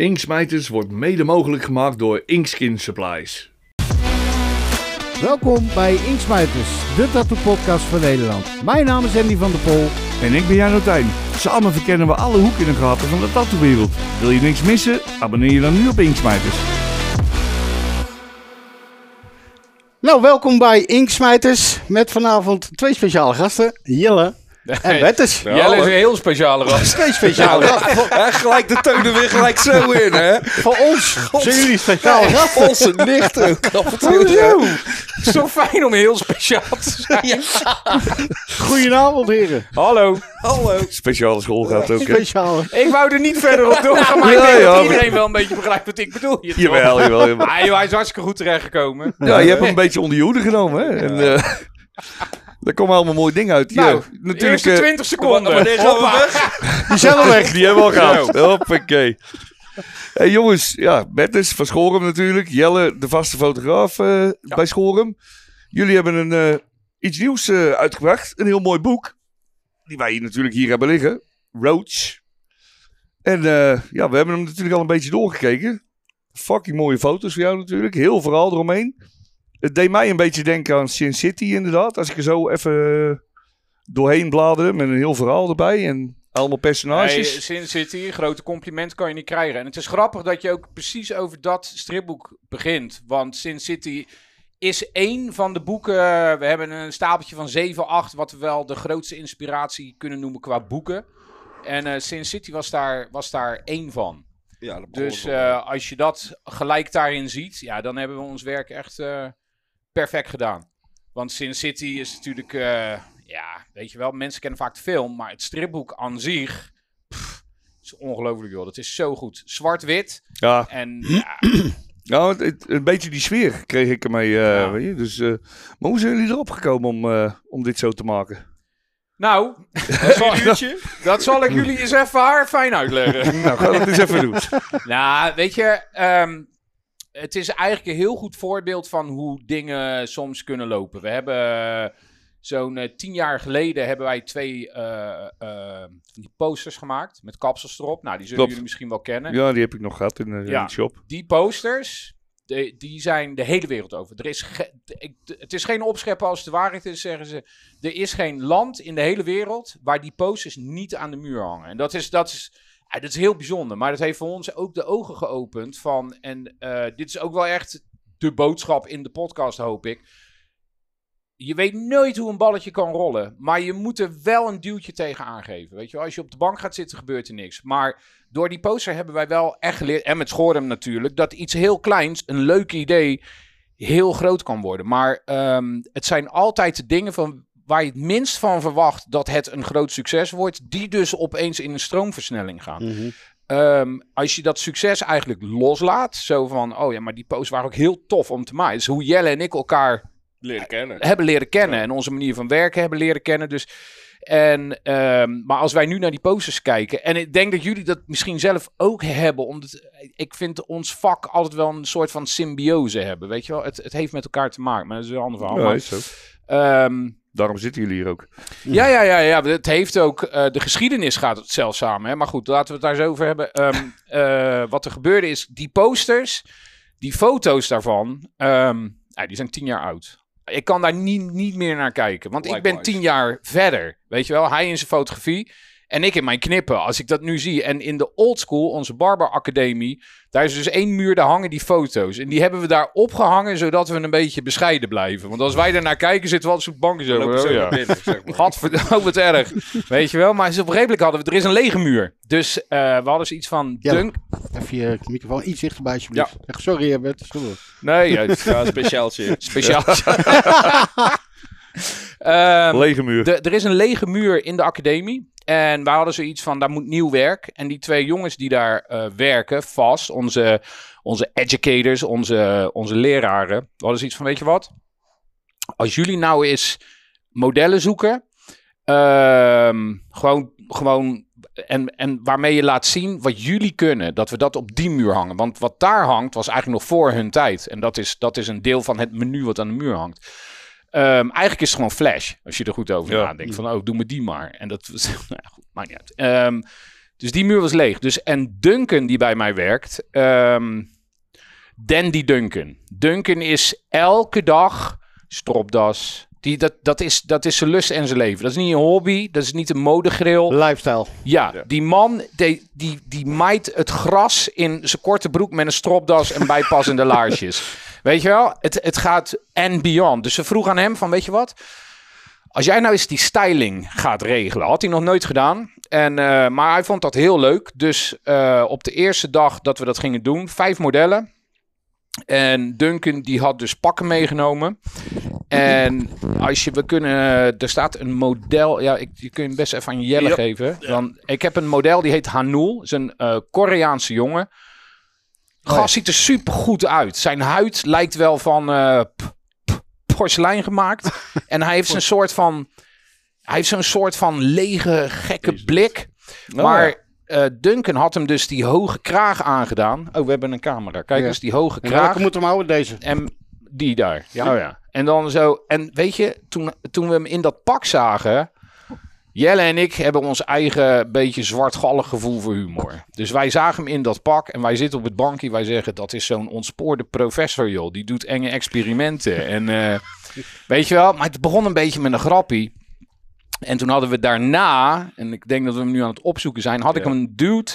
Inksmijters wordt mede mogelijk gemaakt door Inkskin Supplies. Welkom bij Inksmijters, de tattoo-podcast van Nederland. Mijn naam is Andy van der Pol. En ik ben Jan Tijn. Samen verkennen we alle hoeken en gaten van de tattoo-wereld. Wil je niks missen? Abonneer je dan nu op Inksmijters. Nou, welkom bij Inksmijters met vanavond twee speciale gasten. Jelle en Wetters. Jelle is een heel speciale ras. Twee speciale gelijk de toon er weer gelijk zo in, hè? Voor ons zijn jullie speciale gasten. Onze nicht ook. Zo fijn om heel speciaal te zijn. Goedenavond heren. Hallo. Hallo. Speciale school gaat ook. hè? Speciale. Ik wou er niet verder op doorgaan, maar Ja, ik denk ja, dat iedereen wel een beetje begrijpt wat ik bedoel. hier? Jawel, jawel. Ah, hij is hartstikke goed terechtgekomen. Ja, je hebt hem een beetje onder je hoede genomen, hè? En, eh, daar komen allemaal mooie dingen uit. Ja, Nou, natuurlijk. Eerste eh, 20 seconden. wanneer gaan we weg? Die zijn al weg. Die hebben we al gehad. Hoppakee. Hey jongens, ja, Bertus van Schorum natuurlijk. Jelle, de vaste fotograaf eh, bij Schorum. Jullie hebben een, eh, iets nieuws eh, uitgebracht. Een heel mooi boek. Die wij hier natuurlijk hier hebben liggen. Roach. En eh, ja, we hebben hem natuurlijk al een beetje doorgekeken. Fucking mooie foto's voor jou natuurlijk. Heel verhaal eromheen. Het deed mij een beetje denken aan Sin City inderdaad. Als ik er zo even eh, doorheen bladerde met een heel verhaal erbij. En allemaal personages. Nee, Sin City, grote compliment kan je niet krijgen. En het is grappig dat je ook precies over dat stripboek begint. Want Sin City is één van de boeken. We hebben een stapeltje van 7, 8, wat we wel de grootste inspiratie kunnen noemen qua boeken. En eh Sin City was daar, was daar één van. Ja, dat Dus eh, als je dat gelijk daarin ziet, ja, dan hebben we ons werk echt eh, perfect gedaan. Want Sin City is natuurlijk, eh, ja, weet je wel, mensen kennen vaak de film, maar het stripboek aan zich pff, is ongelooflijk, joh. Dat is zo goed. Zwart-wit Ja, en ja, Nou, het, het- een beetje die sfeer kreeg ik ermee. Ja. weet je? Dus, eh, maar hoe zijn jullie erop gekomen om, om dit zo te maken? nou, dat zal, dat zal ik jullie eens even haar fijn uitleggen. nou, ga dat eens even doen. Nou, weet je, ehm, het is eigenlijk een heel goed voorbeeld van hoe dingen soms kunnen lopen. We hebben eh, zo'n eh, tien jaar geleden hebben wij twee eh, die posters gemaakt met kapsels erop. Nou, die zullen Klopt. jullie misschien wel kennen. Ja, die heb ik nog gehad in, de- in Ja. de shop. Die posters, de- die zijn de hele wereld over. Er is ik- het is geen opscheppen als het de waarheid is, zeggen ze. Er is geen land in de hele wereld waar die posters niet aan de muur hangen. En dat is, dat is, ja, dat is heel bijzonder. Maar dat heeft voor ons ook de ogen geopend van... En eh, dit is ook wel echt de boodschap in de podcast, hoop ik. Je weet nooit hoe een balletje kan rollen. Maar je moet er wel een duwtje tegen aangeven. Weet je wel? Als je op de bank gaat zitten, gebeurt er niks. Maar door die poster hebben wij wel echt geleerd, en met Schorum natuurlijk, dat iets heel kleins, een leuk idee, heel groot kan worden. Maar ehm, het zijn altijd de dingen van waar je het minst van verwacht dat het een groot succes wordt, die dus opeens in een stroomversnelling gaan. Ehm, als je dat succes eigenlijk loslaat, zo van, oh ja, maar die posts waren ook heel tof om te maken. Dus hoe Jelle en ik elkaar leren kennen. hebben leren kennen en onze manier van werken hebben leren kennen. Dus, en, ehm, maar als wij nu naar die posters kijken, en ik denk dat jullie dat misschien zelf ook hebben, omdat ik vind ons vak altijd wel een soort van symbiose hebben, weet je wel. Het, het heeft met elkaar te maken, maar dat is een ander verhaal. Ja, Daarom zitten jullie hier ook. ja, ja, ja, ja. Het heeft ook. eh, de geschiedenis gaat het zelfs samen. Hè? Maar goed, laten we het daar zo over hebben. Ehm, eh, wat er gebeurde is, die posters, die foto's daarvan, ehm, ja, die zijn tien jaar oud. Ik kan daar niet, niet meer naar kijken. Want ik ben tien jaar verder. Weet je wel, hij in zijn fotografie. En ik in mijn knippen, als ik dat nu zie. En in de old school, onze Barber Academie, daar is dus één muur, daar hangen die foto's. En die hebben we daar opgehangen, zodat we een beetje bescheiden blijven. Want als wij daarnaar kijken, zitten we altijd zo'n bankje zo. Lopen zo ja. binnen, zeg maar. Oh, wat erg. Weet je wel, maar op een moment hadden we, er is een lege muur. Dus eh, we hadden zoiets van, Ja. dunk. Even je microfoon iets dichterbij alsjeblieft. Echt, sorry, Herbert. Sorry. Nee, ja, Ja, een speciaaltje. Ehm, Lege muur. de- er is een lege muur in de academie. En wij hadden zoiets van, daar moet nieuw werk. En die twee jongens die daar eh, werken, vast, onze, onze educators, onze, onze leraren. We hadden zoiets van, weet je wat? Als jullie nou eens modellen zoeken, ehm, gewoon, gewoon en, en waarmee je laat zien wat jullie kunnen, dat we dat op die muur hangen. Want wat daar hangt, was eigenlijk nog voor hun tijd. En dat is, dat is een deel van het menu wat aan de muur hangt. Ehm, eigenlijk is het gewoon Flash, als je er goed over Ja. nadenkt. Van, oh, doe me die maar. En dat was, nou ja, goed, maakt niet uit. Ehm, Dus die muur was leeg. Dus, en Duncan, die bij mij werkt, ehm Dandy Duncan. Duncan is elke dag stropdas. Die, dat, dat, is, dat is zijn lust en zijn leven. Dat is niet een hobby, dat is niet een modegril. Lifestyle. Ja, die man die, die, die maait het gras in zijn korte broek met een stropdas en bijpassende laarsjes. Weet je wel? Het, het gaat and beyond. Dus ze vroeg aan hem van, weet je wat? Als jij nou eens die styling gaat regelen, had hij nog nooit gedaan. En, eh, maar hij vond dat heel leuk. Dus eh, op de eerste dag dat we dat gingen doen, vijf modellen. En Duncan die had dus pakken meegenomen. En als je, we kunnen, er staat een model. Ja, ik, je kunt best even aan Jelle geven. Dan, ik heb een model die heet Hanul. is een eh, Koreaanse jongen. Gast ziet er super goed uit. Zijn huid lijkt wel van p- porselein gemaakt. en hij heeft zo'n soort van. Hij heeft zo'n soort van lege, gekke blik. Oh, maar eh, Duncan had hem dus die hoge kraag aangedaan. Oh, we hebben een camera. Kijk Ja. eens, die hoge En kraag. welke moet hem houden? Deze. En die daar. Ja. Oh ja. En dan zo. En weet je, toen, toen we hem in dat pak zagen. Jelle en ik hebben ons eigen beetje zwartgallig gevoel voor humor. Dus wij zagen hem in dat pak en wij zitten op het bankje. Wij zeggen dat is zo'n ontspoorde professor, joh. Die doet enge experimenten. En eh, weet je wel, maar het begon een beetje met een grappie. En toen hadden we daarna, en ik denk dat we hem nu aan het opzoeken zijn, had ik Ja. hem een dude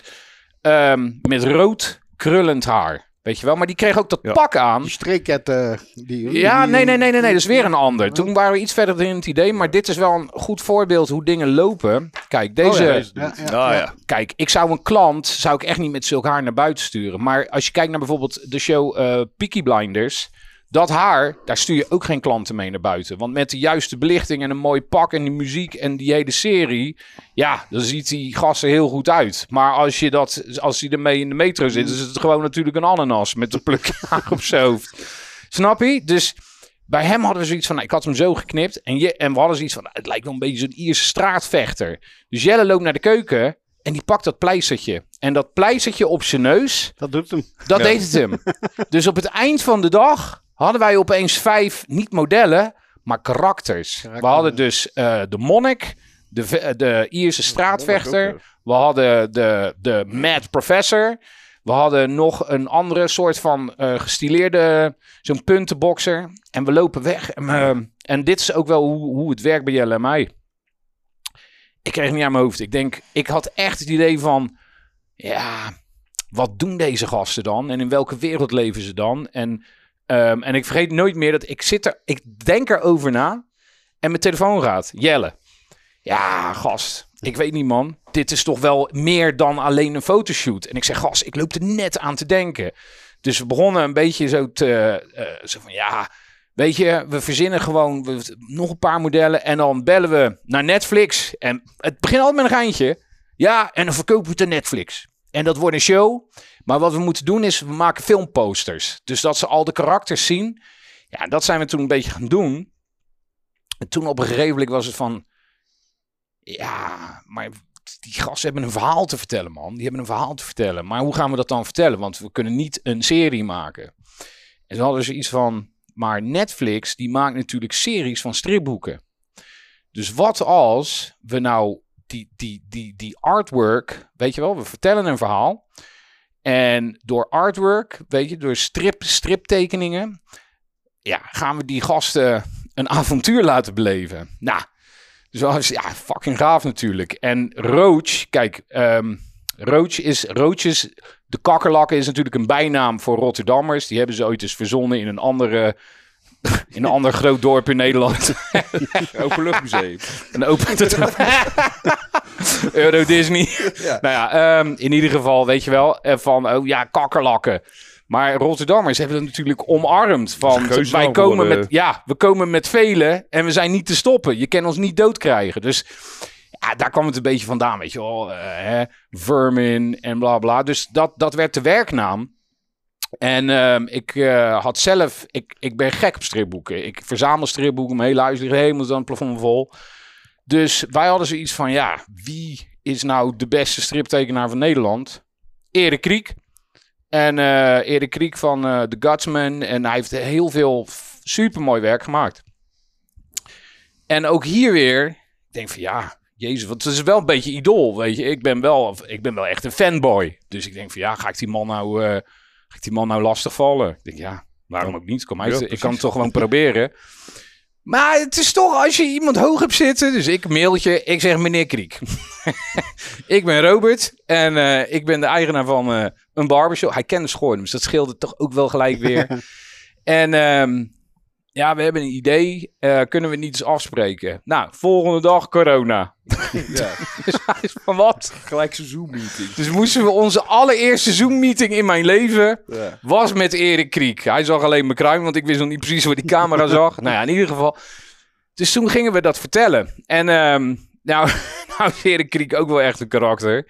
ehm, met rood krullend haar. Weet je wel, maar die kreeg ook dat Ja. pak aan. Die streekket. eh, die, Ja, die- nee, nee, nee, nee, nee. Dat is weer een ander. Toen waren we iets verder in het idee. Maar dit is wel een goed voorbeeld hoe dingen lopen. Kijk, deze... Oh ja, deze Ja, dude. ja. Kijk, ik zou een klant... zou ik echt niet met zulk haar naar buiten sturen. Maar als je kijkt naar bijvoorbeeld de show eh Peaky Blinders... Dat haar, daar stuur je ook geen klanten mee naar buiten. Want met de juiste belichting en een mooi pak en die muziek en die hele serie... Ja, dan ziet die gast er heel goed uit. Maar als je dat, als hij ermee in de metro zit... is het gewoon natuurlijk een ananas met een plukje haar op zijn hoofd. Snap je? Dus bij hem hadden we zoiets van, nou, ik had hem zo geknipt. En, je, en we hadden zoiets van, nou, het lijkt wel een beetje zo'n Ierse straatvechter. Dus Jelle loopt naar de keuken en die pakt dat pleistertje. En dat pleistertje op zijn neus, Dat doet hem. dat Ja. deed het hem. dus op het eind van de dag hadden wij opeens vijf, niet modellen, maar karakters. We hadden dus eh, de monnik, de, ve- de Ierse straatvechter. We hadden de, de mad professor. We hadden nog een andere soort van eh, gestileerde, zo'n puntenboxer. En we lopen weg. En, eh, en dit is ook wel hoe, hoe het werkt bij Jelle en mij. Ik kreeg het niet aan mijn hoofd. Ik denk, ik had echt het idee van, ja, wat doen deze gasten dan? En in welke wereld leven ze dan? En, ehm, en ik vergeet nooit meer dat ik zit er, ik denk erover na. En mijn telefoon gaat. Jelle. Ja, gast. Ik weet niet, man. Dit is toch wel meer dan alleen een fotoshoot. En ik zeg, gast, ik loop er net aan te denken. Dus we begonnen een beetje zo te... eh, zo van, ja, weet je, we verzinnen gewoon we- nog een paar modellen. En dan bellen we naar Netflix. En het begint altijd met een geintje. Ja, en dan verkopen we het aan Netflix. En dat wordt een show. Maar wat we moeten doen is, we maken filmposters. Dus dat ze al de karakters zien. Ja, dat zijn we toen een beetje gaan doen. En toen op een gegeven moment was het van... Ja, maar die gasten hebben een verhaal te vertellen, man. Die hebben een verhaal te vertellen. Maar hoe gaan we dat dan vertellen? Want we kunnen niet een serie maken. En toen hadden ze iets van... Maar Netflix, die maakt natuurlijk series van stripboeken. Dus wat als we nou die, die, die, die artwork... Weet je wel, we vertellen een verhaal. En door artwork, weet je, door strip, striptekeningen... Ja, gaan we die gasten een avontuur laten beleven. Nou, dus ja, fucking gaaf natuurlijk. En Roach, kijk, ehm Roach is, Roaches, de kakkerlakken is natuurlijk een bijnaam voor Rotterdammers. Die hebben ze ooit eens verzonnen in een andere, in een ander groot dorp in Nederland. Openluchtmuseum. Een open Euro Disney. Nou ja, ehm, in ieder geval, weet je wel, eh, van, oh ja, kakkerlakken. Maar Rotterdammers hebben het natuurlijk omarmd. Van, wij komen met, ja, we komen met velen en we zijn niet te stoppen. Je kan ons niet doodkrijgen. Dus ja, daar kwam het een beetje vandaan, weet je wel. eh, hè, vermin en bla bla. Dus dat, dat werd de werknaam. En ehm, ik eh, had zelf, ik, ik ben gek op stripboeken. Ik verzamel stripboeken, mijn hele huis helemaal aan het plafond vol. Dus wij hadden zoiets van, ja, wie is nou de beste striptekenaar van Nederland? Erik Kriek. En eh Erik Kriek van eh The Gutsman. En hij heeft heel veel supermooi werk gemaakt. En ook hier weer, ik denk van ja, jezus, want het is wel een beetje idool, weet je. Ik ben wel, ik ben wel echt een fanboy. Dus ik denk van, ja, ga ik die man nou, ga ik die man nou lastig vallen? Ik denk, ja, waarom ook niet? Kom uit, Ja, ik kan het toch gewoon proberen. Maar het is toch als je iemand hoog hebt zitten. Dus ik mailtje, ik zeg meneer Kriek. ik ben Robert en eh, ik ben de eigenaar van eh, een barbershop. Hij kende Schoorn, dus dat scheelde toch ook wel gelijk weer. en ehm, ja, we hebben een idee. Eh, kunnen we niet eens afspreken? Nou, volgende dag corona. Ja. Dus van wat? Gelijk zo'n Zoom-meeting. Dus moesten we onze allereerste Zoom-meeting in mijn leven Ja. was met Erik Kriek. Hij zag alleen mijn kruim, want ik wist nog niet precies waar die camera zag. Nou ja, in ieder geval. Dus toen gingen we dat vertellen. En ehm, nou, nou is Erik Kriek ook wel echt een karakter.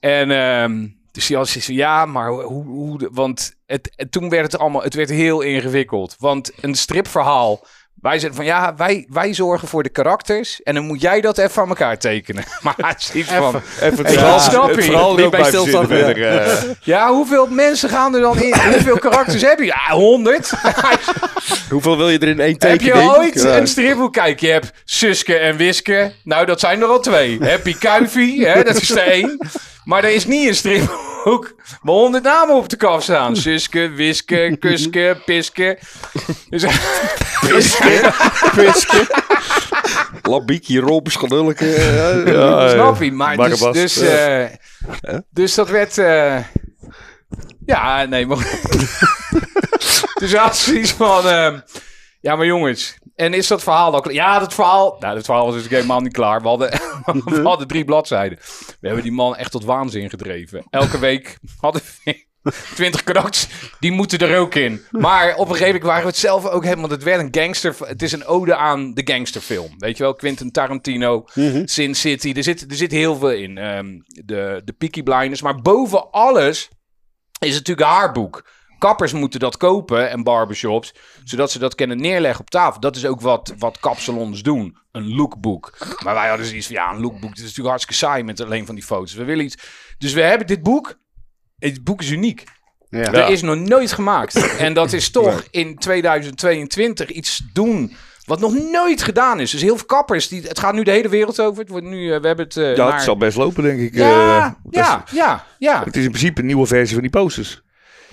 En ehm, dus hij had zoiets van, ja, maar hoe... hoe de- want het, het- toen werd het allemaal... Het werd heel ingewikkeld. Want een stripverhaal... Wij van, ja, wij, wij zorgen voor de karakters. En dan moet jij dat even aan elkaar tekenen. Maar hij ziet van... Even het Ja, snap het je. verhaal Niet bij stilstaan, ja. eh. Ja, hoeveel mensen gaan er dan in? Hoeveel karakters heb je? Ja, honderd. Hoeveel wil je er in één heb tekening? je ooit Ja. een stripboek? Kijk, je hebt Suske en Wiske. Nou, dat zijn er al twee. Happy Kuifie, hè, dat is er één. Maar er is niet een stripboek waar honderd namen op de kaf staan. Suske, Wiske, Kuske, Piske. Dus, Labiekie, Rob, Schadulleke. eh, Ja, eh, Snap je? Maar dus, dus, eh, dus dat werd... eh, ja, nee, maar... dus had zoiets van... eh, ja, maar jongens... En is dat verhaal al klaar? Ja, dat verhaal... Nou, dat verhaal was dus helemaal niet klaar. We hadden, we hadden drie bladzijden. We hebben die man echt tot waanzin gedreven. Elke week hadden we... 20 karakters, die moeten er ook in. Maar op een gegeven moment waren we het zelf ook helemaal... Het werd een gangster... Het is een ode aan de gangsterfilm. Weet je wel? Quentin Tarantino, Sin City. Er zit, er zit heel veel in. Ehm, de, de Peaky Blinders. Maar boven alles is het natuurlijk een haarboek. Kappers moeten dat kopen en barbershops, zodat ze dat kunnen neerleggen op tafel. Dat is ook wat, wat kapsalons doen. Een lookbook. Maar wij hadden zoiets van, ja, een lookbook. Dit is natuurlijk hartstikke saai met alleen van die foto's. We willen iets. Dus we hebben dit boek. Het boek is uniek. Ja. Er is nog nooit gemaakt. En dat is toch in 2022 iets doen wat nog nooit gedaan is. Dus heel veel kappers. Die, het gaat nu de hele wereld over. Het wordt nu, eh, we hebben het uh, Ja, naar... het zal best lopen, denk ik. Ja, eh, best- ja, ja, ja. Het is in principe een nieuwe versie van die posters.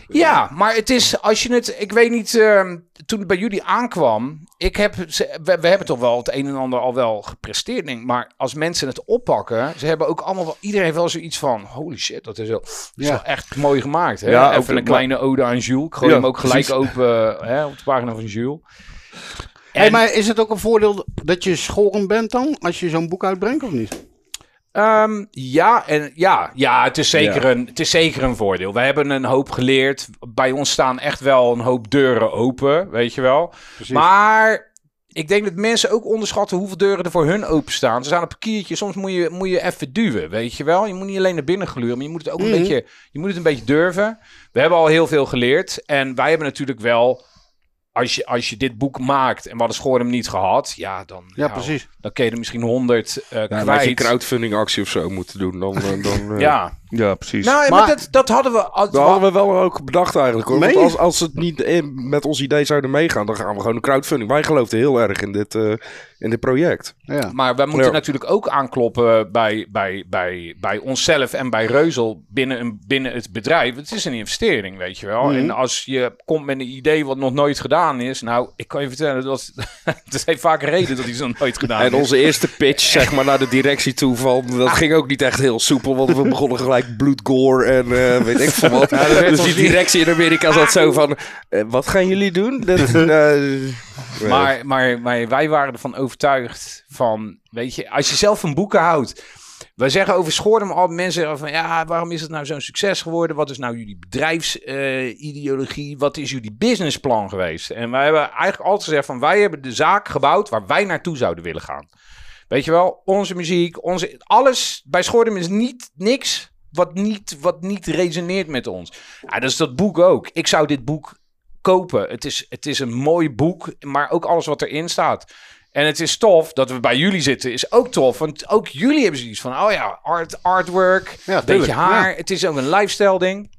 Ja, maar het is als je het. Ik weet niet. ehm, toen het bij jullie aankwam. Ik heb. ze- We, we hebben toch wel het een en ander al wel gepresteerd. Denk, maar als mensen het oppakken. Ze hebben ook allemaal. wel- Iedereen heeft wel zoiets van. Holy shit, dat is wel, dat is Ja. wel echt mooi gemaakt. Hè? Ja, ook- Even een maar- kleine ode aan Jules. Ik gooi Ja, hem ook gelijk precies. open hè, op de pagina van Jules. Hey, En- maar is het ook een voordeel dat je schoren bent dan? Als je zo'n boek uitbrengt of niet? Ehm, ja, en ja, ja, het is, zeker Een, het is zeker een voordeel. We hebben een hoop geleerd. Bij ons staan echt wel een hoop deuren open, weet je wel. Maar ik denk dat mensen ook onderschatten hoeveel deuren er voor hun openstaan. Ze staan op een kiertje. Soms moet je, moet je even duwen, weet je wel. Je moet niet alleen naar binnen gluren, maar je moet het ook een, Mhm. beetje, je moet het een beetje durven. We hebben al heel veel geleerd. En wij hebben natuurlijk wel... Als je, als je dit boek maakt en we hadden Schoor hem niet gehad, ja, dan, Ja, precies. dan kun je er misschien honderd eh Ja, kwijt. je een crowdfunding actie of zo moeten doen. Dan, dan, dan, eh, ja, Ja, precies. Nou, maar, Maar- dat, dat hadden we... Als, Dat hadden we wel ook bedacht eigenlijk. Hoor. Want als, als het niet in- met ons idee zouden meegaan, dan gaan we gewoon een crowdfunding. Wij geloofden heel erg in dit, eh, in dit project. Ja. Maar we moeten Ja. natuurlijk ook aankloppen bij, bij, bij, bij onszelf en bij Reuzel binnen, een, binnen het bedrijf. Het is een investering, weet je wel. Mhm. En als je komt met een idee wat nog nooit gedaan is... Nou, ik kan je vertellen, dat, dat heeft vaak een reden dat iets nog nooit gedaan En is. onze eerste pitch, zeg maar, naar de directie toe van, dat ging ook niet echt heel soepel, want we begonnen gelijk bloedgore en eh, weet ik veel wat. Ja, dus die directie in Amerika zat zo van, eh, wat gaan jullie doen? Dat, eh, Maar, maar, maar wij waren ervan overtuigd van, weet je, als je zelf van boeken houdt. Wij zeggen over Schoordem al mensen van, ja, waarom is het nou zo'n succes geworden? Wat is nou jullie bedrijfsideologie? Wat is jullie businessplan geweest? En wij hebben eigenlijk altijd gezegd van, wij hebben de zaak gebouwd waar wij naartoe zouden willen gaan. Weet je wel, onze muziek, onze, alles bij Schoordem is niet niks wat niet, wat niet resoneert met ons. Ja, dat is dat boek ook. Ik zou dit boek kopen. Het is, het is een mooi boek, maar ook alles wat erin staat. En het is tof dat we bij jullie zitten, is ook tof. Want ook jullie hebben zoiets van, oh ja, art, artwork, Ja, beetje haar. Het is ook een lifestyle ding.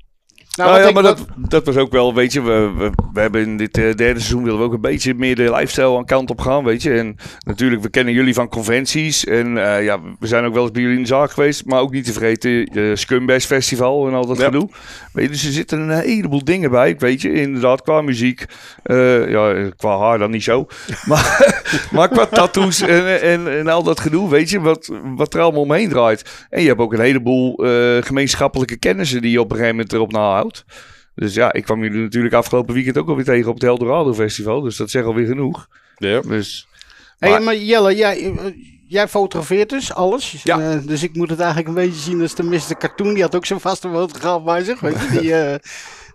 Nou, Nou, ja, maar dat, dat was ook wel, weet je, we, we, we hebben in dit eh, derde seizoen willen we ook een beetje meer de lifestyle aan kant op gaan, weet je. En natuurlijk, we kennen jullie van conventies en eh, ja, we zijn ook wel eens bij jullie in de zaak geweest, maar ook niet te vergeten, de Festival en al dat Ja. gedoe. Weet je, dus er zitten een heleboel dingen bij, weet je, inderdaad, qua muziek, eh, ja, qua haar dan niet zo, maar, maar qua tattoos en, en, en al dat gedoe, weet je, wat, wat er allemaal omheen draait. En je hebt ook een heleboel gemeenschappelijke kennissen die je op een gegeven moment erop nahoudt. Dus ja, ik kwam jullie natuurlijk afgelopen weekend ook alweer tegen op het Eldorado Festival. Dus dat zegt alweer genoeg. Ja. Dus, Hey, maar- maar Jelle, jij, eh, jij fotografeert dus alles. Ja. Eh, dus ik moet het eigenlijk een beetje zien als de Mr. Cartoon. Die had ook zo'n vaste fotograaf bij zich, weet je, die, eh,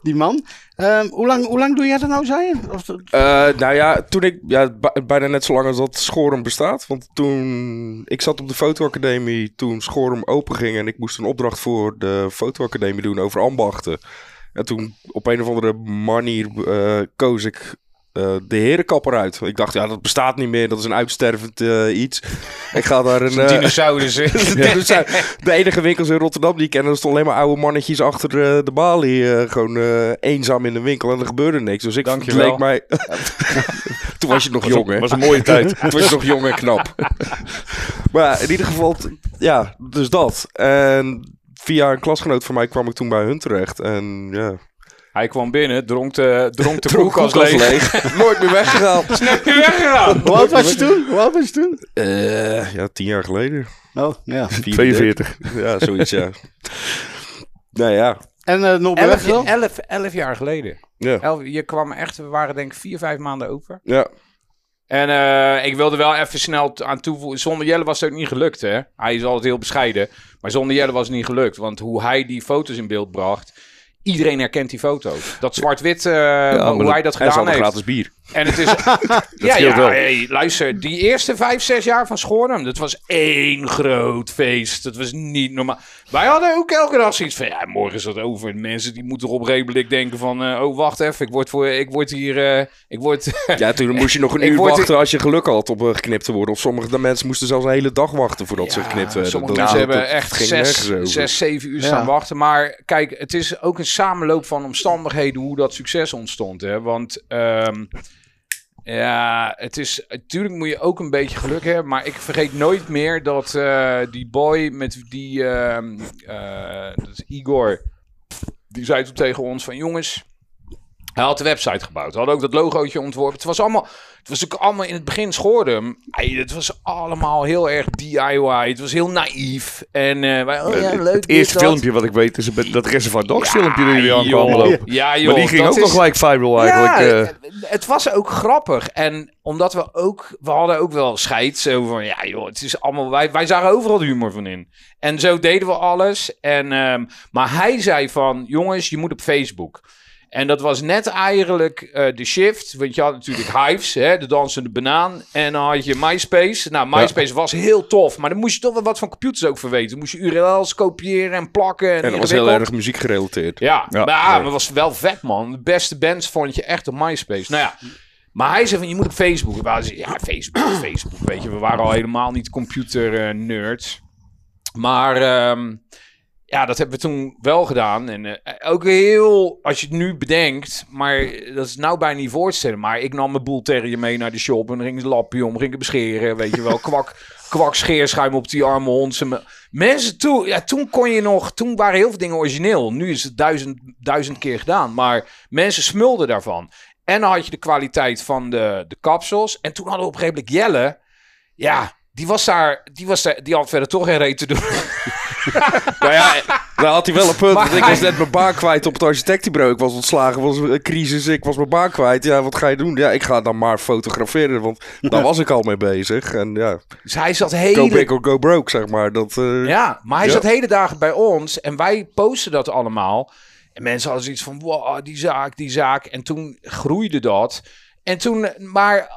die man. Ehm, hoe, lang, hoe lang doe jij dat nou, zei? Of, Eh, nou ja, toen ik, ja, bijna net zo lang als dat Schorum bestaat. Want toen, ik zat op de fotoacademie toen Schorum open ging en ik moest een opdracht voor de fotoacademie doen over ambachten. En toen op een of andere manier eh, koos ik eh, de herenkapper uit. Ik dacht, ja, dat bestaat niet meer, dat is een uitstervend eh, iets. Ik ga daar een... Een eh, dinosaurus. de, enige winkels in Rotterdam die ik ken, stonden alleen maar oude mannetjes achter de balie. gewoon eenzaam in de winkel en er gebeurde niks. Dus ik Dankjewel. leek mij. Toen was je nog jong, hè? was een mooie tijd. Toen was je nog jong en knap. maar in ieder geval, ja, dus dat. En via een klasgenoot van mij kwam ik toen bij hun terecht. En ja, Hij kwam binnen, dronk de, dronk de Dronk koelkast koelkast leeg. nooit meer weggegaan. Snap je weggegaan? hoe oud was je toen? Hoe oud was je toen? Eh, ja, tien jaar geleden. Oh, ja. 42. Ja, zoiets, ja. nou ja, En eh nog Elf, weg elf, elf jaar geleden. ja, Elf, je kwam echt, we waren denk ik vier, vijf maanden over. ja. En eh, ik wilde wel even snel aan toevoegen. Zonder Jelle was het ook niet gelukt, hè? Hij is altijd heel bescheiden. Maar zonder Jelle was het niet gelukt. Want hoe hij die foto's in beeld bracht. Iedereen herkent die foto's. Dat zwart-wit, eh, hoe hij dat gedaan heeft. gratis bier. En het is. ja, ja, wel. hey, luister. Die eerste vijf, zes jaar van Schoornem. Dat was één groot feest. Dat was niet normaal. Wij hadden ook elke dag zoiets van. Ja, morgen is dat over. En mensen die moeten op redelijk denken van. eh, oh, wacht even. Ik word, voor, ik word hier. eh, ik word. Ja, toen moest je nog een uur word- wachten als je geluk had om eh, geknipt te worden. Of sommige de mensen moesten zelfs een hele dag wachten voordat ze geknipt werden. Sommige mensen hebben echt zes, zes, zeven uur Ja. staan wachten. Maar kijk, het is ook een samenloop van omstandigheden hoe dat succes ontstond. Hè? Want ehm, ja, het is. Natuurlijk moet je ook een beetje geluk hebben. Maar ik vergeet nooit meer dat eh, die boy met die. ehm, eh, dat is Igor. Die zei toen tegen ons van jongens. Hij had de website gebouwd. Hij had ook dat logootje ontworpen. Het was allemaal. Het was ook allemaal in het begin schoorde. Het was allemaal heel erg DIY. Het was heel naïef. En eh, wij, oh ja, leuk. Het eerste dat. filmpje wat ik weet is het- dat Reservoir Dogs Ja, filmpje dat jullie aankwamen joh. lopen. Ja, joh. maar die ging ook is- nog gelijk viral eigenlijk. Ja, eh. het was ook grappig. En omdat we ook, we hadden ook wel scheid. Zo van, ja joh, het is allemaal, wij, wij zagen overal de humor van in. En zo deden we alles. En, ehm, maar hij zei van, jongens, je moet op Facebook. En dat was net eigenlijk eh, de shift. Want je had natuurlijk Hives, hè, de dansende banaan. En dan had je MySpace. Nou, MySpace was heel tof. Maar dan moest je toch wel wat van computers ook verweten. Dan moest je URL's kopiëren en plakken. En, En dat was heel erg muziek gerelateerd. Ja, Ja. maar, ja, het was wel vet, man. De beste bands vond je echt op MySpace. Nou ja, maar hij zei van, je moet op Facebook. Ja, Facebook, Facebook, weet je. We waren al helemaal niet computer-nerds. maar ehm, ja, dat hebben we toen wel gedaan. En eh, ook heel, als je het nu bedenkt, maar dat is nou bijna niet voor te stellen. Maar ik nam mijn boel terrier mee naar de shop en ging het lapje om, ging het bescheren, weet je wel. Kwak, kwak scheerschuim op die arme hond. Mensen toen, ja, toen kon je nog, toen waren heel veel dingen origineel. Nu is het duizend, duizend keer gedaan. Maar mensen smulden daarvan. En dan had je de kwaliteit van de, de kapsels. En toen hadden we op een gegeven moment Jelle. Ja, die was daar, die, was daar, die had verder toch geen reet te doen. Nou ja, daar had hij wel een punt. Maar want ik was net mijn baan kwijt op het architectenbureau. Ik was ontslagen, was een crisis. Ik was mijn baan kwijt. Ja, wat ga je doen? Ja, ik ga dan maar fotograferen. Want daar was ik al mee bezig. En ja, Dus hij zat go hele... big or go broke, zeg maar. Dat, eh, Ja, maar hij Ja. zat hele dagen bij ons en wij posten dat allemaal. En mensen hadden zoiets van, wow, die zaak, die zaak. En toen groeide dat. En toen, maar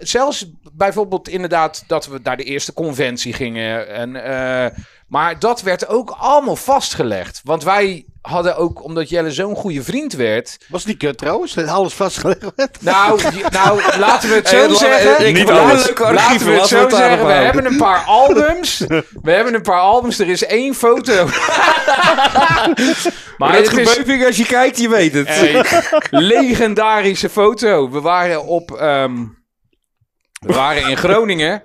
zelfs bijvoorbeeld inderdaad dat we naar de eerste conventie gingen. En, eh, Maar dat werd ook allemaal vastgelegd. Want wij hadden ook, omdat Jelle zo'n goede vriend werd... Was die kut trouwens? Dat alles vastgelegd werd? Nou, nou laten we het zo zeggen. ik Niet wil alles. Laten archieven, we het laten zo het zeggen. We hebben een paar albums. We hebben een paar albums. Er is één foto. maar het is Beuving, als je kijkt, je weet het. legendarische foto. We waren op... ehm, we waren in Groningen.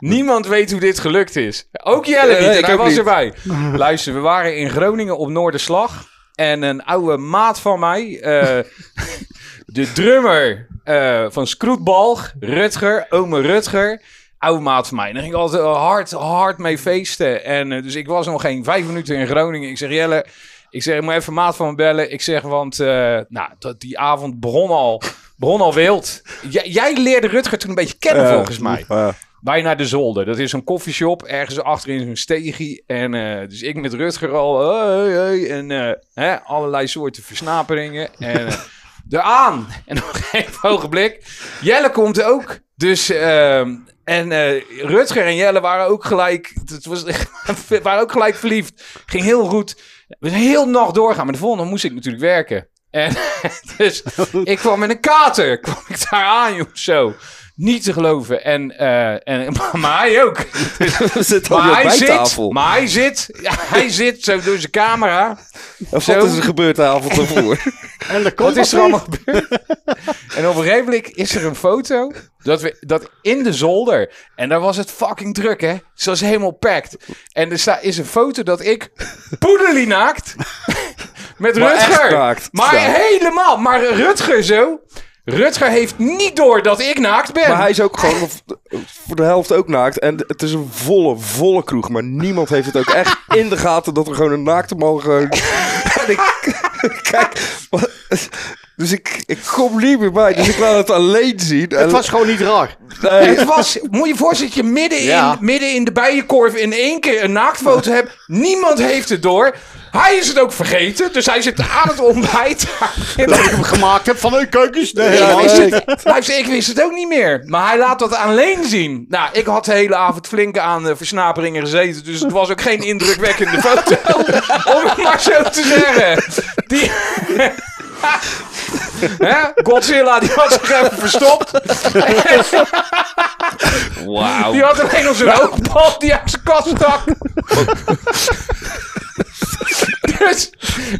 Niemand weet hoe dit gelukt is. Ook Jelle Nee, niet, en hij was niet. erbij. Luister, we waren in Groningen op Noorderslag. En een oude maat van mij, eh, de drummer eh, van Skroetbalg, Rutger, ome Rutger, oude maat van mij. En daar ging ik altijd hard, hard mee feesten. En eh, dus ik was nog geen vijf minuten in Groningen. Ik zeg, Jelle, ik zeg, ik moet even maat van me bellen. Ik zeg, want eh, nou, dat, die avond begon al, begon al wild. Jij, jij leerde Rutger toen een beetje kennen, volgens mij. Bijna de zolder. Dat is een koffieshop ergens achterin zo'n stegie. En eh, dus ik met Rutger al. Hey, hey, en eh, hè, allerlei soorten versnaperingen. En eh eraan. En op een gegeven ogenblik. Jelle komt ook. Dus. ehm, en Rutger en Jelle waren ook gelijk. Het was, waren ook gelijk verliefd. Ging heel goed. We zijn heel nacht doorgaan. Maar de volgende moest ik natuurlijk werken. En dus ik kwam met een kater. Kwam ik daar aan, joh. Zo. Niet te geloven. En, eh, en, maar hij ook. We zitten al Maar hij, zit, tafel. maar hij zit, ja, hij zit zo door zijn camera. Of zo. wat is er gebeurd de avond ervoor? En dat komt Wat is er allemaal gebeurd? En op een gegeven moment is er een foto dat, we, dat in de zolder. En daar was het fucking druk, hè? Ze was helemaal packed. En er sta, is een foto dat ik poederlie naakt met Maar echt Rutger. naakt maar helemaal. Maar Rutger zo. Rutger heeft niet door dat ik naakt ben. Maar hij is ook gewoon voor de helft ook naakt. En het is een volle, volle kroeg. Maar niemand heeft het ook echt in de gaten dat er gewoon een naakte man gewoon... En ik, kijk, wat- dus ik, ik kom niet meer bij. Dus ik laat het alleen zien. En, Het was gewoon niet raar. nee, Het was, moet je voorstellen dat je midden in, midden in de bijenkorf in één keer een naaktfoto hebt. Niemand heeft het door. Hij is het ook vergeten, dus hij zit aan het ontbijt. Dat ik hem gemaakt heb van, hey, kijk eens. Nee, ik, wist het, luister, ik wist het ook niet meer. Maar hij laat dat alleen zien. Nou, ik had de hele avond flink aan versnaperingen gezeten. Dus het was ook geen indrukwekkende foto. om het maar zo te zeggen. Die... Hè? Godzilla die had zich even verstopt. wauw. Die had nog zijn oogbal die uit zijn kast stak. dus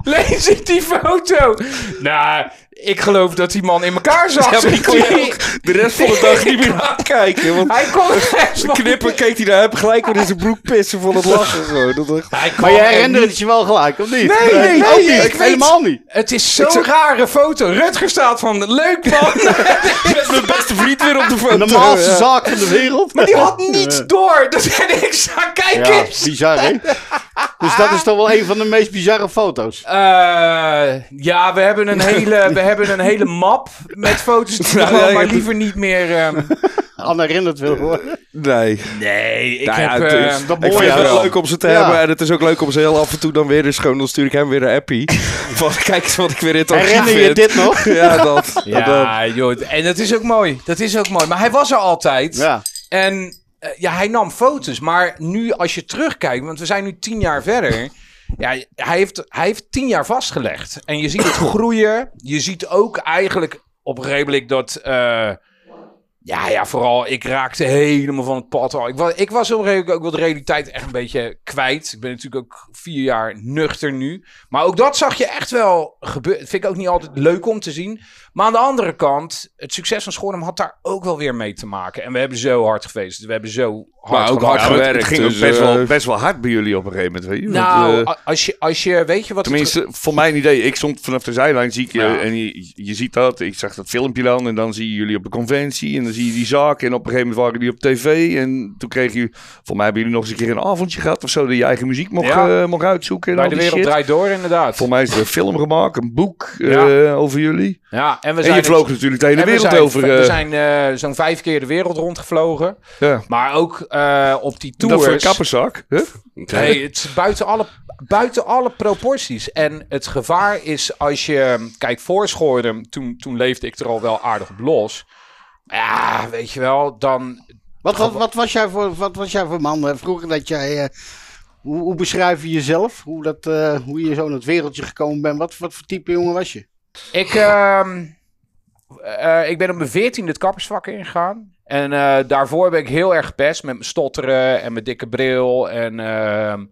lees ik die foto. Nou, ik geloof dat die man in elkaar zat. Ja, maar die kon je ook de rest van de dag niet meer aankijken. Want Hij kon echt knippen keek hij naar hem gelijk weer in zijn broek pissen van het lachen. Gewoon. Dat dacht, Hij Maar er herinnert niet- het je wel gelijk, of niet? Nee, nee, nee, ook niet. ik weet- helemaal niet. Het is zo'n rare foto. Rutger staat van, leuk man. met mijn beste vriend weer op de foto. De normaalste Ja. zaak van de wereld. maar die had niets door. Dus ik sta, kijk Ja, eens. bizar, hè? Dus dat is toch wel een van de meest bizarre foto's. Eh, ja, we hebben een hele, we hebben een hele map met foto's die we Nou, gewoon ja, maar liever niet meer... ehm, Aan herinnerd wil worden. Nee. Nee, ik Nou ja, heb... het eh, is- dat ik vind het wel leuk om ze te Ja. hebben. En het is ook leuk om ze heel af en toe dan weer eens gewoon... Dan stuur ik hem weer een appie. Van kijk eens wat ik weer in het Herinner je vind. dit nog? Ja, dat. dat. ja, joh. En dat is ook mooi. Dat is ook mooi. Maar hij was er altijd. Ja. En eh, ja, hij nam foto's. Maar nu, als je terugkijkt, want we zijn nu tien jaar verder. Ja, hij heeft, hij heeft tien jaar vastgelegd. En je ziet het groeien. Je ziet ook eigenlijk op een gegeven moment dat. eh, ja, ja, vooral ik raakte helemaal van het pad al. Ik was, ik was op een gegeven moment ook wel de realiteit echt een beetje kwijt. Ik ben natuurlijk ook vier jaar nuchter nu. Maar ook dat zag je echt wel gebeuren. Vind ik ook niet altijd leuk om te zien. Maar aan de andere kant, het succes van Schoornem had daar ook wel weer mee te maken. En we hebben zo hard gefeest. We hebben zo hard Maar ook hard gewerkt, het ging ook dus, best, eh, wel, best wel hard bij jullie op een gegeven moment. Weet je? Nou, eh, als, je, als je, weet je wat... het- Tenminste, voor mijn idee, ik stond vanaf de zijlijn, zie ik je, Ja. en je, je ziet dat. Ik zag dat filmpje dan, en dan zie je jullie op de conventie, en dan zie je die zaak, en op een gegeven moment waren jullie op tv, en toen kreeg je, voor mij hebben jullie nog eens een keer een avondje gehad of zo, dat je eigen muziek mocht, Ja. eh, mocht uitzoeken. En bij de die wereld shit. draait door, inderdaad. Voor mij is er een film gemaakt, een boek eh, Ja. over jullie. Ja, en we En zijn je vloog natuurlijk de hele en we wereld zijn- over. We eh, zijn zo'n vijf keer de wereld rondgevlogen. ja. Maar ook op die Dat voor een tours. kapperzak. Huh? Hey, het is buiten alle, buiten alle proporties. En het gevaar is als je... Kijk, voor Schoornem, toen, toen leefde ik er al wel aardig op los. Ja, weet je wel, dan... Wat, wat, wat, was jij voor, wat was jij voor man? Vroeger dat jij... eh, hoe, hoe beschrijf je jezelf? Hoe, dat, eh, hoe je zo in het wereldje gekomen bent? Wat, wat voor type jongen was je? Ik, ehm, eh, ik ben op mijn veertiende het kappersvak ingegaan. En daarvoor ben ik heel erg gepest met mijn stotteren en mijn dikke bril. En ehm,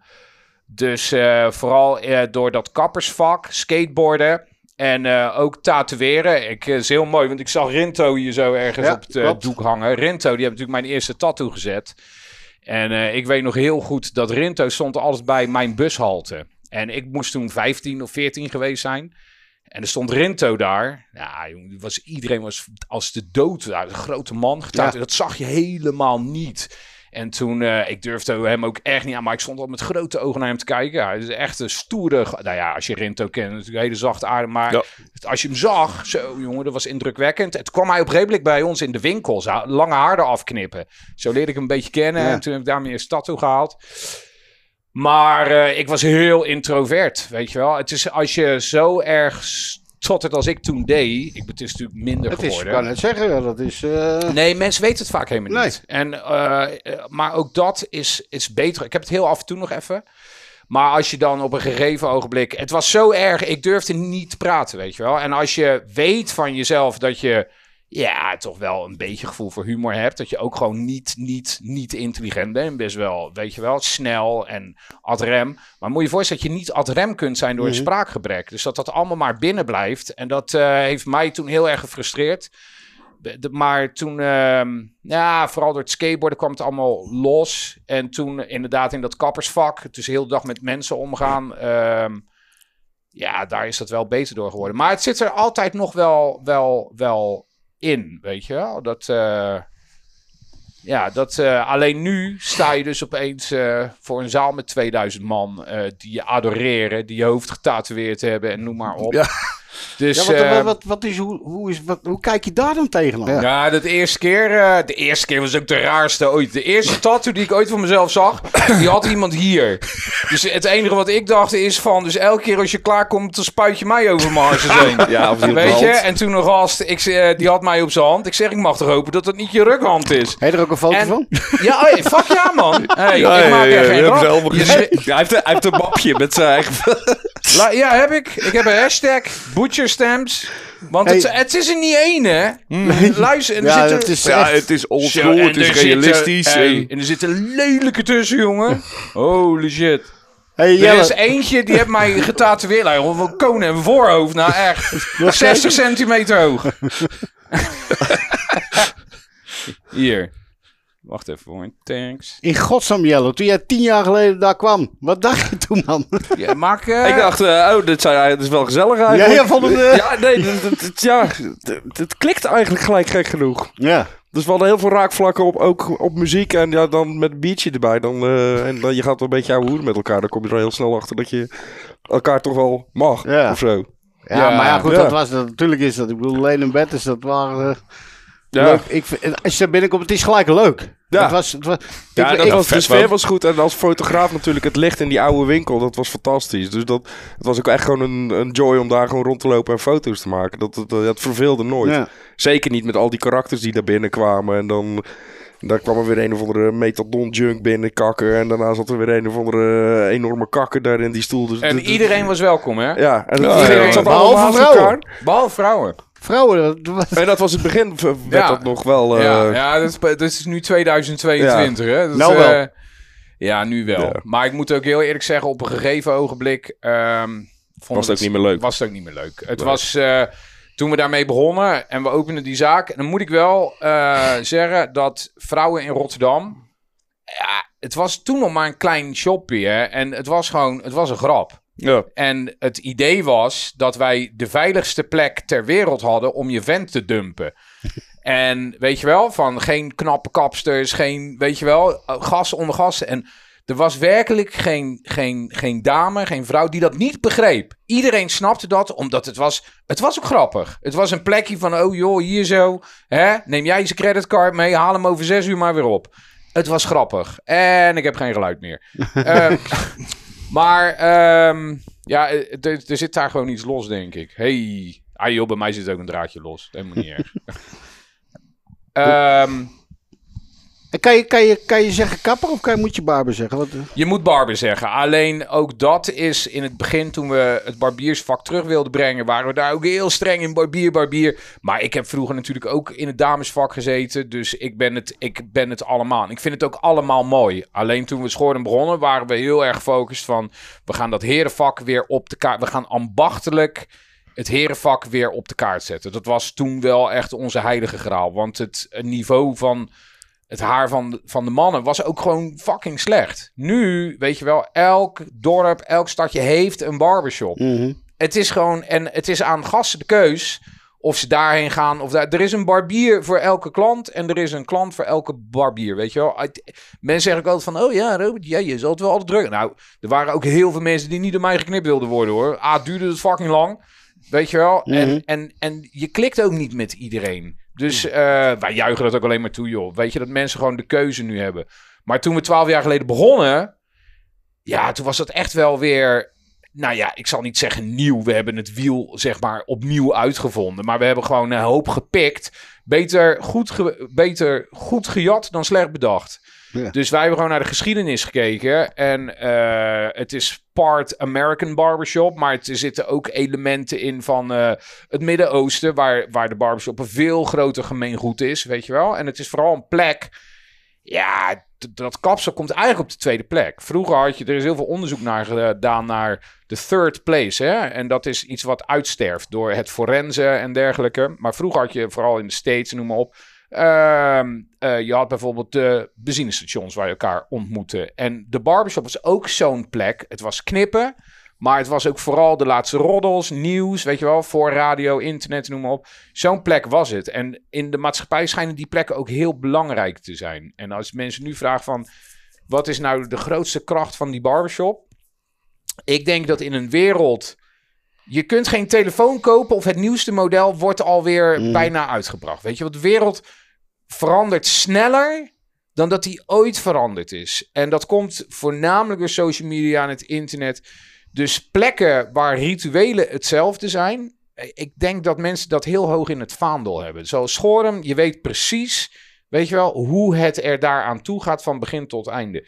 dus vooral door dat kappersvak, skateboarden en eh, ook tatoeëren. Ik, eh, is heel mooi, want ik zag Rinto hier zo ergens Ja, op het eh, doek hangen. Rinto, die heeft natuurlijk mijn eerste tattoo gezet. En ik weet nog heel goed dat Rinto stond alles bij mijn bushalte. En ik moest toen 15 of 14 geweest zijn. En er stond Rinto daar. Ja, jongen, was, iedereen was als de dood. Ja, een grote man. getatoeëerd. Ja. Dat zag je helemaal niet. En toen, eh, ik durfde hem ook echt niet aan, maar ik stond al met grote ogen naar hem te kijken. Hij is echt een stoere, nou ja, als je Rinto kent, natuurlijk een hele zachte aarde. Maar Ja. als je hem zag, zo jongen, dat was indrukwekkend. Het kwam hij op een gegeven moment bij ons in de winkel, lange haar eraf knippen. Zo leerde ik hem een beetje kennen Ja. en toen heb ik daarmee een tattoo gehaald. Maar eh, ik was heel introvert, weet je wel. Het is als je zo erg stottert als ik toen deed. Ik, het is natuurlijk minder Het is, ik geworden. kan het zeggen, dat is... eh, Nee, mensen weten het vaak helemaal Nee. niet. En, eh, eh, maar ook dat is, is beter. Ik heb het heel af en toe nog even. Maar als je dan op een gegeven ogenblik... Het was zo erg, ik durfde niet te praten, weet je wel. En als je weet van jezelf dat je... Ja, toch wel een beetje gevoel voor humor hebt. Dat je ook gewoon niet, niet, niet intelligent bent. Best wel, weet je wel, snel en ad rem. Maar moet je voorstellen dat je niet ad rem kunt zijn door een Mhm. spraakgebrek. Dus dat dat allemaal maar binnen blijft. En dat eh, heeft mij toen heel erg gefrustreerd. De- maar toen, ehm, ja, vooral door het skateboarden kwam het allemaal los. En toen inderdaad in dat kappersvak, dus heel de dag met mensen omgaan. ehm, ja, daar is dat wel beter door geworden. Maar het zit er altijd nog wel, wel, wel in, weet je wel. Dat, eh, ja, dat, eh, alleen nu sta je dus opeens eh, voor een zaal met 2000 man die je adoreren, die je hoofd getatoeëerd hebben en noem maar op. Ja. Dus, ja, wat, eh, wat, wat, wat is, hoe, hoe, is, wat, hoe kijk je daar dan tegenaan? ja, dat eerste keer, eh, de eerste keer was ook de raarste ooit. De eerste tattoo die ik ooit van mezelf zag, die had iemand hier. Dus het enige wat ik dacht is van, dus elke keer als je klaarkomt, dan spuit je mij over mijn heen. Ja, of Weet je? En toen nog gast, ik, eh, die had mij op zijn hand. Ik zeg, ik mag toch hopen dat dat niet je rukhand is. Heb je er ook een foto En- van? Ja, hey, fuck ja man. Hey, Ja, ik ja, maak ja, er ja, geen grap. hij, heeft, hij heeft een mapje met zijn eigen... La- ja, heb ik. Ik heb een hashtag Butcher Stamps. Want het, Hey. het is er niet één, hè? Luister, en er Ja, zitten- dat is Ja, echt... het is Zo, oldschool, en het is er zitten- realistisch. hey, en- er zitten lelijke tussen, jongen. Holy shit. Hey, Er is eentje die heeft mij getatoeëerd. Like, of een koning en een voorhoofd. Nou, echt. 60 centimeter hoog. Hier. Wacht even hoor. Thanks. in godsnaam Jelle, toen jij tien jaar geleden daar kwam, wat dacht je toen man? Ja, maak... eh, Ik dacht, eh, oh, dit, zijn, dit is wel gezellig Ja, eigenlijk. jij vond het... eh, Ja, nee, het, ja, het, klikt eigenlijk gelijk gek genoeg. ja. Dus we hadden heel veel raakvlakken op, ook op muziek en ja, dan met een biertje erbij. Dan, eh, en dan je gaat een beetje ouwe hoeren met elkaar. Dan kom je er heel snel achter dat je elkaar toch wel mag Ja. of zo. Ja, Ja, maar ja, goed, ja. dat was dat. Natuurlijk is dat. Ik bedoel, alleen in bed is dat waren. eh, Ja, leuk. Ik, vind- als je daar binnenkomt, het is gelijk leuk. Ja. Het was, het was, ja ik- dat ik- was, de sfeer was goed. En als fotograaf natuurlijk het licht in die oude winkel, dat was fantastisch. Dus dat, het was ook echt gewoon een, een joy om daar gewoon rond te lopen en foto's te maken. Dat, dat, dat verveelde nooit. ja. Zeker niet met al die karakters die daar binnenkwamen. En dan daar kwam er weer een of andere metadon junk binnen kakken. En daarna zat er weer een of andere eh, enorme kakker daar in die stoel. Dus En iedereen was welkom, hè? Ja, en Ja, iedereen ja, zat behalve allemaal vrouwen. Behalve vrouwen. Vrouwen, dat was- En dat was het begin, werd Ja. dat nog wel... eh, ja, ja dat, is, dat is nu 2022, hè? Dat Nou is, wel. eh, ja, nu wel. Ja. Maar ik moet ook heel eerlijk zeggen, op een gegeven ogenblik... ehm, vond Was het ook niet meer leuk. Was het ook niet meer leuk. Het was... eh, toen we daarmee begonnen en we openden die zaak... dan moet ik wel eh, zeggen dat vrouwen in Rotterdam... Ja, het was toen nog maar een klein shopje, hè? En het was gewoon... Het was een grap. Ja. En het idee was dat wij de veiligste plek ter wereld hadden om je vent te dumpen. en weet je wel, van geen knappe kapsters, geen, weet je wel, gas onder gas. En er was werkelijk geen, geen, geen dame, geen vrouw die dat niet begreep. Iedereen snapte dat, omdat het was, het was ook grappig. Het was een plekje van, oh joh, hier zo, hè, neem jij je creditcard mee, haal hem over zes uur maar weer op. Het was grappig. En ik heb geen geluid meer. Ehm, maar ehm, ja, eh, er er zit daar gewoon iets los, denk ik. Hey, ah joh, bij mij zit ook een draadje los. Helemaal niet erg. Ehm, Kan je, kan, je, kan je zeggen kapper of kan je, moet je barber zeggen? Wat, eh, Je moet barber zeggen. Alleen ook dat is in het begin, toen we het barbiersvak terug wilden brengen, waren we daar ook heel streng in barbier, barbier. Maar ik heb vroeger natuurlijk ook in het damesvak gezeten. Dus ik ben het, ik ben het allemaal. Ik vind het ook allemaal mooi. Alleen toen we Schoorn begonnen, waren we heel erg gefocust van, we gaan dat herenvak weer op de kaart. We gaan ambachtelijk het herenvak weer op de kaart zetten. Dat was toen wel echt onze heilige graal. Want het niveau van het haar van, van de mannen was ook gewoon fucking slecht. Nu, weet je wel, elk dorp, elk stadje heeft een barbershop. mhm. Het is gewoon, en het is aan gasten de keus of ze daarheen gaan. Of daar, er is een barbier voor elke klant en er is een klant voor elke barbier, weet je wel. Mensen zeggen ook altijd van, oh ja, Robert, ja, je zult wel altijd druk. Nou, er waren ook heel veel mensen die niet door mij geknipt wilden worden, hoor. A, duurde het fucking lang, weet je wel. Mhm. en, en, en je klikt ook niet met iedereen. Dus eh, wij juichen dat ook alleen maar toe, joh. Weet je, dat mensen gewoon de keuze nu hebben. Maar toen we twaalf jaar geleden begonnen... Ja, toen was dat echt wel weer... Nou ja, ik zal niet zeggen nieuw. We hebben het wiel, zeg maar, opnieuw uitgevonden. Maar we hebben gewoon een hoop gepikt. Beter goed, ge- beter goed gejat dan slecht bedacht. Dus wij hebben gewoon naar de geschiedenis gekeken. En eh, het is part American barbershop. Maar er zitten ook elementen in van eh, het Midden-Oosten. Waar, waar de barbershop een veel groter gemeengoed is, weet je wel. En het is vooral een plek. Ja, dat kapsel komt eigenlijk op de tweede plek. Vroeger had je, er is heel veel onderzoek naar gedaan naar de third place. Hè? En dat is iets wat uitsterft door het forensen en dergelijke. Maar vroeger had je vooral in de States, noem maar op. ehm, eh, je had bijvoorbeeld de benzinestations waar je elkaar ontmoette. En de barbershop was ook zo'n plek. Het was knippen. Maar het was ook vooral de laatste roddels, nieuws, weet je wel, voor radio, internet, noem maar op. Zo'n plek was het. En in de maatschappij schijnen die plekken ook heel belangrijk te zijn. En als mensen nu vragen van, wat is nou de grootste kracht van die barbershop? Ik denk dat in een wereld, je kunt geen telefoon kopen of het nieuwste model wordt alweer Mm. bijna uitgebracht. Weet je, want de wereld verandert sneller dan dat die ooit veranderd is. En dat komt voornamelijk door social media en het internet. Dus plekken waar rituelen hetzelfde zijn. Ik denk dat mensen dat heel hoog in het vaandel hebben. Zoals Schorum, je weet precies, weet je wel, hoe het er daaraan toe gaat van begin tot einde.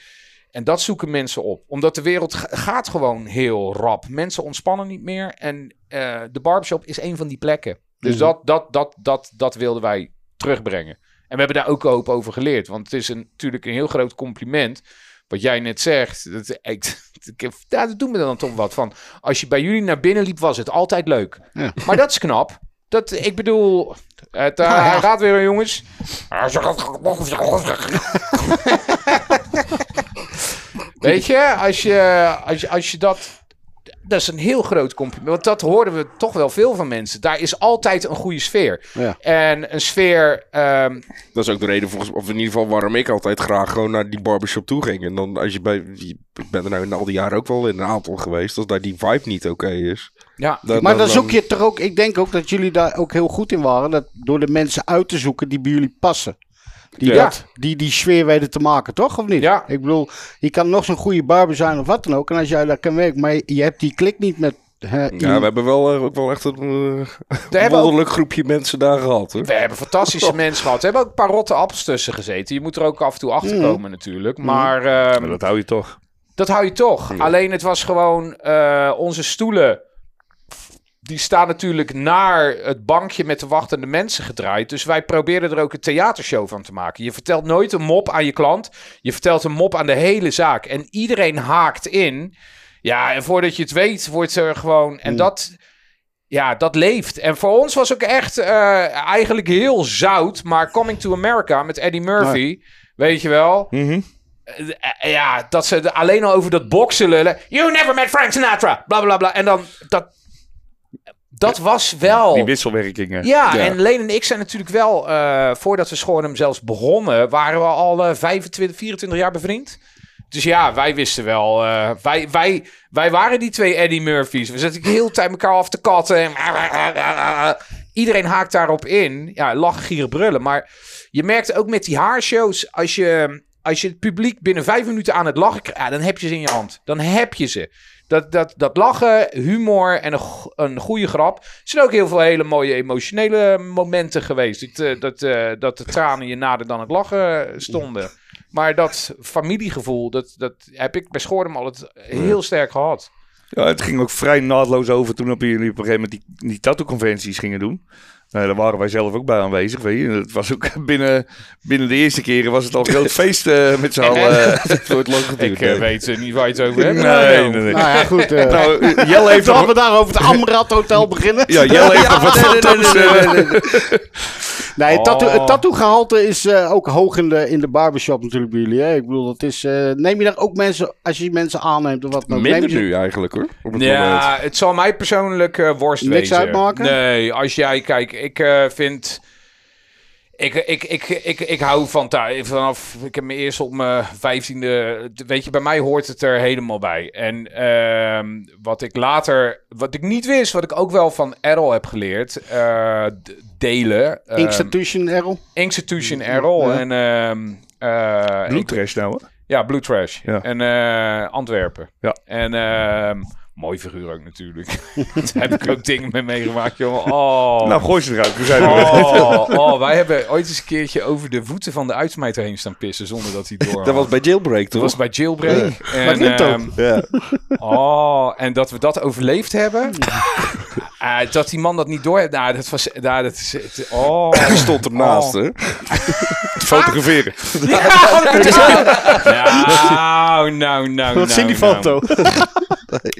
En dat zoeken mensen op. Omdat de wereld ga- gaat gewoon heel rap. Mensen ontspannen niet meer. En eh, de barbershop is een van die plekken. Dus Mhm. dat, dat, dat, dat, dat wilden wij terugbrengen. En we hebben daar ook een hoop over geleerd. Want het is een, natuurlijk een heel groot compliment. Wat jij net zegt. Dat, ik, ja, dat doet me dan toch wat van. Als je bij jullie naar binnen liep, was het altijd leuk. Ja. Maar dat is knap. Dat, ik bedoel, het, eh, ja. gaat weer, jongens. Weet je, als je, als je, als je dat... Dat is een heel groot compliment. Want dat hoorden we toch wel veel van mensen. Daar is altijd een goede sfeer. Ja. En een sfeer... ehm, Dat is ook de reden, volgens, of in ieder geval waarom ik altijd graag gewoon naar die barbershop toe ging. En dan als je bij, ik ben er nou in al die jaren ook wel in een aantal geweest, als daar die vibe niet oké is. ja, dan- Maar dan dan- zoek je er ook. Ik denk ook dat jullie daar ook heel goed in waren. Dat door de mensen uit te zoeken die bij jullie passen. Die, Ja. dat, die die sfeer weten te maken, toch? Of niet? Ja. Ik bedoel, je kan nog zo'n goede barber zijn of wat dan ook. En als jij daar kan werken, maar je hebt die klik niet met. hè, Ja, we hebben wel eh, ook wel echt een uh, ook wonderlijk groepje mensen daar gehad. Hoor. We hebben fantastische mensen gehad. We hebben ook een paar rotte appels tussen gezeten. Je moet er ook af en toe achter Mm. komen natuurlijk. Maar ehm, Maar dat hou je toch. dat hou je toch. Alleen het was gewoon eh, onze stoelen. Die staan natuurlijk naar het bankje met de wachtende mensen gedraaid. Dus wij probeerden er ook een theatershow van te maken. Je vertelt nooit een mop aan je klant. Je vertelt een mop aan de hele zaak. En iedereen haakt in. Ja, en voordat je het weet, wordt er gewoon. En Mm. dat. Ja, dat leeft. En voor ons was ook echt eh, eigenlijk heel zout. Maar Coming to America met Eddie Murphy. Weet je wel. Mhm. Eh, eh, ja, dat ze alleen al over dat boksen lullen. You never met Frank Sinatra. Bla bla bla. En dan dat. Dat was wel. Die wisselwerkingen. Ja, Ja. en Leen en ik zijn natuurlijk wel, eh, voordat we Schoornem zelfs begonnen, waren we al eh 25, 24 jaar bevriend. Dus ja, wij wisten wel, eh, wij, wij, wij waren die twee Eddie Murphys. We zaten de hele tijd elkaar af te katten. En Iedereen haakt daarop in. Ja, lachen, gieren, brullen. Maar je merkt ook met die haarshows, als je, als je het publiek binnen vijf minuten aan het lachen krijgt, ja, dan heb je ze in je hand. Dan heb je ze. Dat, dat, dat lachen, humor en een, een goede grap. Er zijn ook heel veel hele mooie emotionele momenten geweest. Dat, eh, dat, eh, dat de tranen je nader dan het lachen stonden. Maar dat familiegevoel, dat, dat heb ik bij Schoorm altijd heel sterk gehad. Ja, het ging ook vrij naadloos over toen op jullie op een gegeven moment die, die tattoo-conventies gingen doen. Nou, daar waren wij zelf ook bij aanwezig. Weet je. Het was ook binnen, binnen de eerste keren was het al een groot feest eh, met z'n allen. eh. Het wordt lang geduurd. Ik eh, weet eh, niet waar je het over hebt. nee, nee, nee. Nou ja, goed. eh Nou, eh, Jelle heeft Laten nog... we daar over het Amrad Hotel beginnen. Ja, Jelle heeft nog wat foto's. Nee, het tattoo, Oh. het tattoo-gehalte is eh, ook hoog in de, in de barbershop natuurlijk bij jullie. Hè? Ik bedoel, dat is, eh, neem je daar ook mensen, als je mensen aanneemt of wat dan neem Minder je- nu eigenlijk hoor. Op het moment. Ja, het zal mij persoonlijk eh, worst Niks wezen. uitmaken? Nee, als jij, kijk, ik eh, vind... Ik, ik, ik, ik, ik hou van thuis. Vanaf, ik heb me eerst op mijn vijftiende... Weet je, bij mij hoort het er helemaal bij. En ehm, wat ik later... Wat ik niet wist, wat ik ook wel van Errol heb geleerd... eh, d- delen. ehm, Institution, Errol. Institution Errol. Ja. En... ehm eh, Blue ik- Trash nou, hè? ja, Blue Trash. Ja. En eh, Antwerpen. Ja. En ehm mooi figuur ook natuurlijk. Daar heb ik ook dingen mee meegemaakt, jongen. Oh. Nou, gooi ze eruit. We zijn er. Oh, oh, wij hebben ooit eens een keertje over de voeten van de uitsmijter heen staan pissen zonder dat hij door. Dat was bij Jailbreak Dat toch? was bij Jailbreak. En, ehm, Ja. oh, en dat we dat overleefd hebben. Ah, dat die man dat niet door heeft. Nou, dat was. Nou, dat is, oh. Hij stond ernaast Oh. hè. Fotograferen. Ja, dat Nou, nou, nou. Wat zien die nou,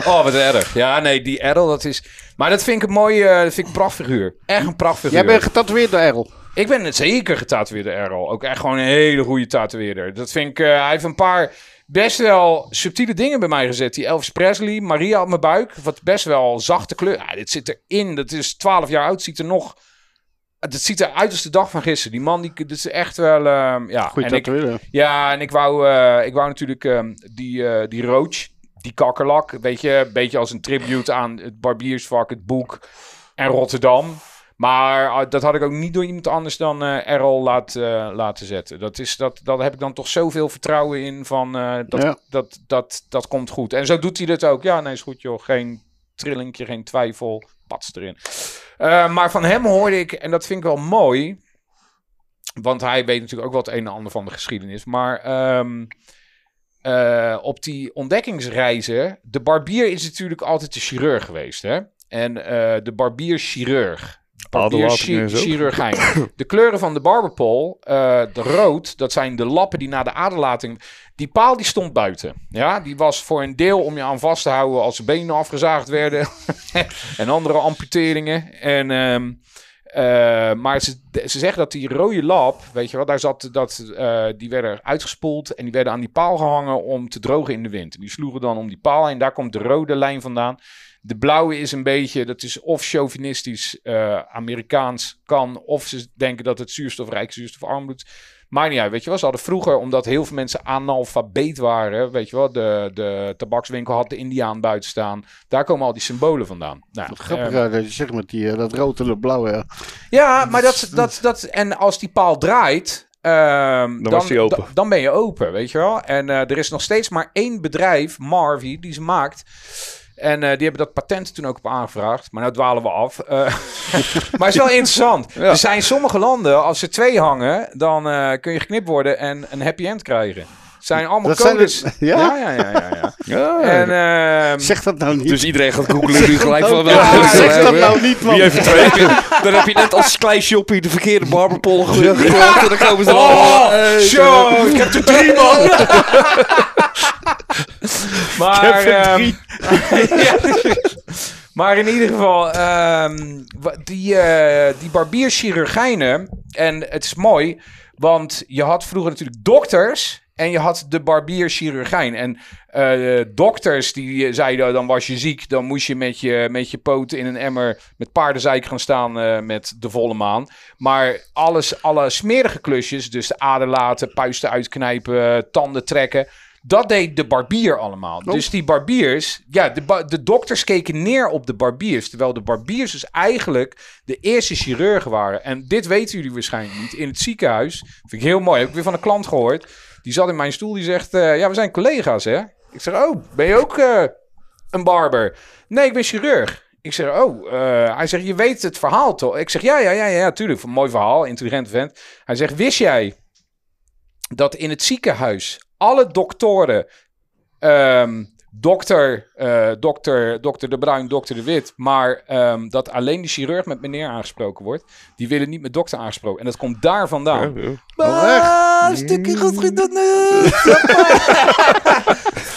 Oh, wat erg. Ja, nee, die Errol, dat is... Maar dat vind ik een mooie, eh, dat vind ik een prachtfiguur. Echt een prachtfiguur. Jij bent getatoeëerd door Errol. Ik ben het zeker getatoeëerde Errol. Ook echt gewoon een hele goede tatoeëerder. Dat vind ik... eh, hij heeft een paar best wel subtiele dingen bij mij gezet. Die Elvis Presley, Maria op mijn buik. Wat best wel zachte kleur. Ja, dit zit erin. Dat is 12 jaar oud. Ziet er nog... Het ziet eruit als de dag van gisteren. Die man, die, dit is echt wel... ehm, ja, Goed en ik, ja, en ik wou, eh, ik wou natuurlijk ehm, die, die Roach, die kakkerlak, weet je, een beetje als een tribute aan het barbiersvak, het boek en Rotterdam. Maar eh, dat had ik ook niet door iemand anders dan eh Errol laat, eh, laten zetten. Dat is, dat, daar heb ik dan toch zoveel vertrouwen in van eh, dat, Ja. dat, dat, dat komt goed. En zo doet hij dat ook. Ja, nee, is goed joh. Geen trillingje, geen twijfel. Pats erin. Maar van hem hoorde ik, en dat vind ik wel mooi... Want hij weet natuurlijk ook wel het een en ander van de geschiedenis. Maar ehm, eh, op die ontdekkingsreizen. De barbier is natuurlijk altijd de chirurg geweest. Hè? En eh, de barbier-chirurg. Barbier-chirurgijn. De kleuren van de barberpol, eh, de rood, dat zijn de lappen die na de aderlating. Die paal die stond buiten. Ja, die was voor een deel om je aan vast te houden als benen afgezaagd werden. en andere amputeringen. En, ehm, eh, maar ze, ze zeggen dat die rode lap, weet je wel, daar zat dat, eh, die werden uitgespoeld en die werden aan die paal gehangen om te drogen in de wind. En die sloegen dan om die paal en daar komt de rode lijn vandaan. De blauwe is een beetje, dat is of chauvinistisch eh, Amerikaans kan, of ze denken dat het zuurstofrijk, zuurstofarm doet. Maakt niet uit, weet je wel. Ze hadden vroeger, omdat heel veel mensen analfabeet waren, weet je wel, de, de tabakswinkel had de Indiaan buiten staan. Daar komen al die symbolen vandaan. Nou, Grappig ehm, eh, dat je zegt met die, eh, dat rood en dat blauwe. ja. ja, maar dat, dat, dat. En als die paal draait. ehm, dan, open. Dan ben je open, weet je wel. En eh, er is nog steeds maar één bedrijf, Marvy, die ze maakt. En eh, die hebben dat patent toen ook op aangevraagd. Maar nou dwalen we af. Eh, maar het is wel interessant. Er zijn sommige landen, als er twee hangen, dan eh, kun je geknipt worden en een happy end krijgen. Het zijn allemaal Dat codes. dus- ja? ja, ja, ja, ja, ja. Ja, En, ehm, Zeg dat nou niet. Dus iedereen gaat googlen nu gelijk van Ja, welke zeg dat hebben. nou niet, man. Wie heeft er twee? Dan heb je net als klein shoppie de verkeerde barberpollen gegooid. En dan komen ze allemaal... Oh, zo, ik heb er drie man. maar, Ik heb drie. ja, maar in ieder geval, ehm, wa- die, eh die barbierchirurgijnen, en het is mooi, want je had vroeger natuurlijk dokters en je had de barbierchirurgijn. En eh, dokters die zeiden, dan was je ziek, dan moest je met je, met je poten in een emmer met paardenzeik gaan staan eh, met de volle maan. Maar alles, alle smerige klusjes, dus de aderlaten, puisten uitknijpen, tanden trekken... Dat deed de barbier allemaal. Dus die barbiers, ja, de, ba- de dokters keken neer op de barbiers. Terwijl de barbiers dus eigenlijk de eerste chirurgen waren. En dit weten jullie waarschijnlijk niet. In het ziekenhuis, vind ik heel mooi, heb ik weer van een klant gehoord. Die zat in mijn stoel, die zegt, eh, ja, we zijn collega's, hè? Ik zeg, oh, ben je ook... eh, een barber. Nee, ik ben chirurg. Ik zeg, oh, eh, hij zegt, je weet het verhaal toch? Ik zeg, ja, ja, ja, ja, tuurlijk. Mooi verhaal, intelligent vent. Hij zegt, wist jij dat in het ziekenhuis alle doktoren, ehm, dokter, eh, dokter, dokter De Bruin, dokter De Wit, maar ehm, dat alleen de chirurg met meneer aangesproken wordt, die willen niet met dokter aangesproken. En dat komt daar vandaan. Ja, ja. Stukje geschiedenis.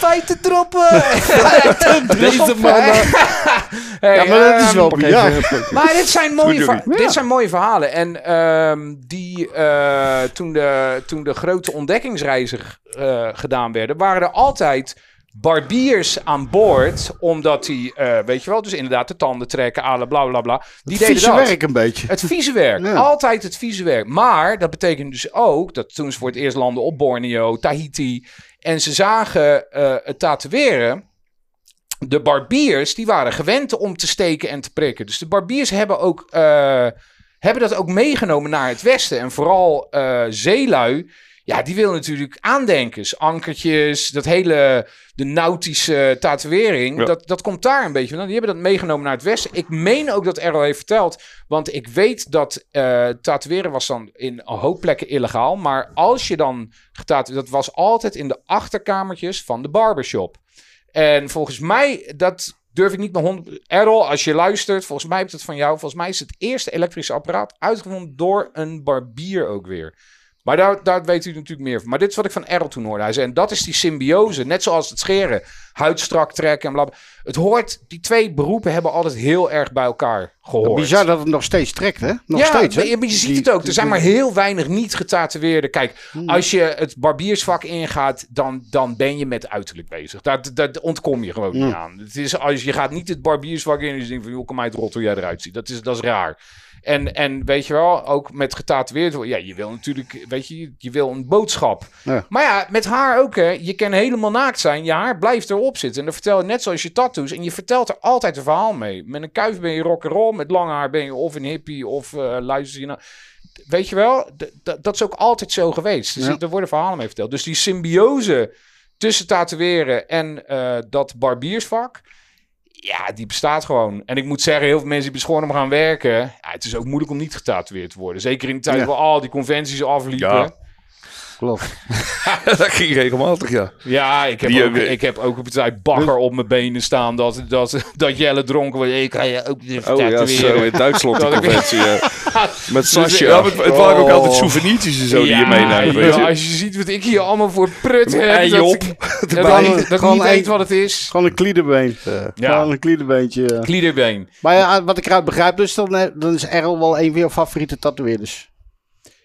Feiten droppen. Deze man. Hey, Ja, maar dat is ehm, wel bizar. maar dit zijn mooie, dit zijn mooie verhalen. En ehm, die, eh, toen, de, toen de grote ontdekkingsreizen eh, gedaan werden, waren er altijd barbiers aan boord. Omdat die, eh, weet je wel, dus inderdaad de tanden trekken, alen, bla bla bla. Die deden Vieze dat. werk een beetje. Het vieze werk. Ja. Altijd het vieze werk. Maar dat betekent dus ook dat toen ze voor het eerst landen op Borneo, Tahiti. En ze zagen eh, het tatoeëren. De barbiers die waren gewend om te steken en te prikken. Dus de barbiers hebben, ook, eh, hebben dat ook meegenomen naar het westen. En vooral zeelui. Ja, die willen natuurlijk aandenkens, ankertjes, dat hele, de nautische tatoeëring. Ja. Dat, dat komt daar een beetje vandaan. Die hebben dat meegenomen naar het westen. Ik meen ook dat Errol heeft verteld, want ik weet dat eh tatoeëren was dan in een hoop plekken illegaal. Maar als je dan getatoeëerd, dat was altijd in de achterkamertjes van de barbershop. En volgens mij, dat durf ik niet meer honderd... Errol, als je luistert, volgens mij heb ik het van jou. Volgens mij is het eerste elektrische apparaat uitgevonden door een barbier ook weer. Maar daar, daar weet u natuurlijk meer van. Maar dit is wat ik van Errol toen hoorde. Hij zei, en dat is die symbiose. Net zoals het scheren. Huid strak trekken en bla. bla. Het hoort, die twee beroepen hebben altijd heel erg bij elkaar gehoord. Bizar dat het nog steeds trekt, hè? Nog ja, steeds, hè? maar je, je ziet het ook. Er zijn maar heel weinig niet getatoeëerden. Kijk, Hmm. als je het barbiersvak ingaat, dan, dan ben je met uiterlijk bezig. Daar, daar ontkom je gewoon niet Hmm. aan. Het is, als je gaat niet het barbiersvak in en je denkt van, hoe kom mij het rot hoe jij eruit ziet. Dat is, dat is raar. En, en weet je wel, ook met getatoeëerd worden. Ja, je wil natuurlijk, weet je, je wil een boodschap. Ja. Maar ja, met haar ook, hè. Je kan helemaal naakt zijn. Je haar blijft erop zitten. En dan vertel je net zoals je tattoos. En je vertelt er altijd een verhaal mee. Met een kuif ben je rock'n'roll. Met lang haar ben je of een hippie of eh luister je naar... Weet je wel, dat is ook altijd zo geweest. Dus Ja. er worden verhalen mee verteld. Dus die symbiose tussen tatoeëren en eh, dat barbiersvak... Ja, die bestaat gewoon. En ik moet zeggen, heel veel mensen die beschoren gaan werken... Ja, het is ook moeilijk om niet getatoeëerd te worden. Zeker in de tijd Ja. waar al die conventies afliepen. Ja. Ja, Klopt. dat ging regelmatig, ja. ik, heb Die ook, ik heb ook op het tijd bagger op mijn benen staan... dat, dat, dat Jelle dronken wordt. Ik ga je ook niet Oh ja, zo in Duitsland Dat ik- conventie. ja. Met Sascha. Ja, maar het, het waren ook Oh. altijd souvenirtjes en zo die je Ja, meeneemt, weet je. Als je ziet wat ik hier allemaal voor prut heb. En dat Job. ik- Dat, dat ik gewoon niet weet wat het is. Gewoon een kliederbeen. Ja. Gewoon een kliederbeentje. ja. Kliederbeen. Maar ja, wat ik eruit begrijp, dus dan, eh, dan is Errol wel een van jouw favoriete tatoeëerders.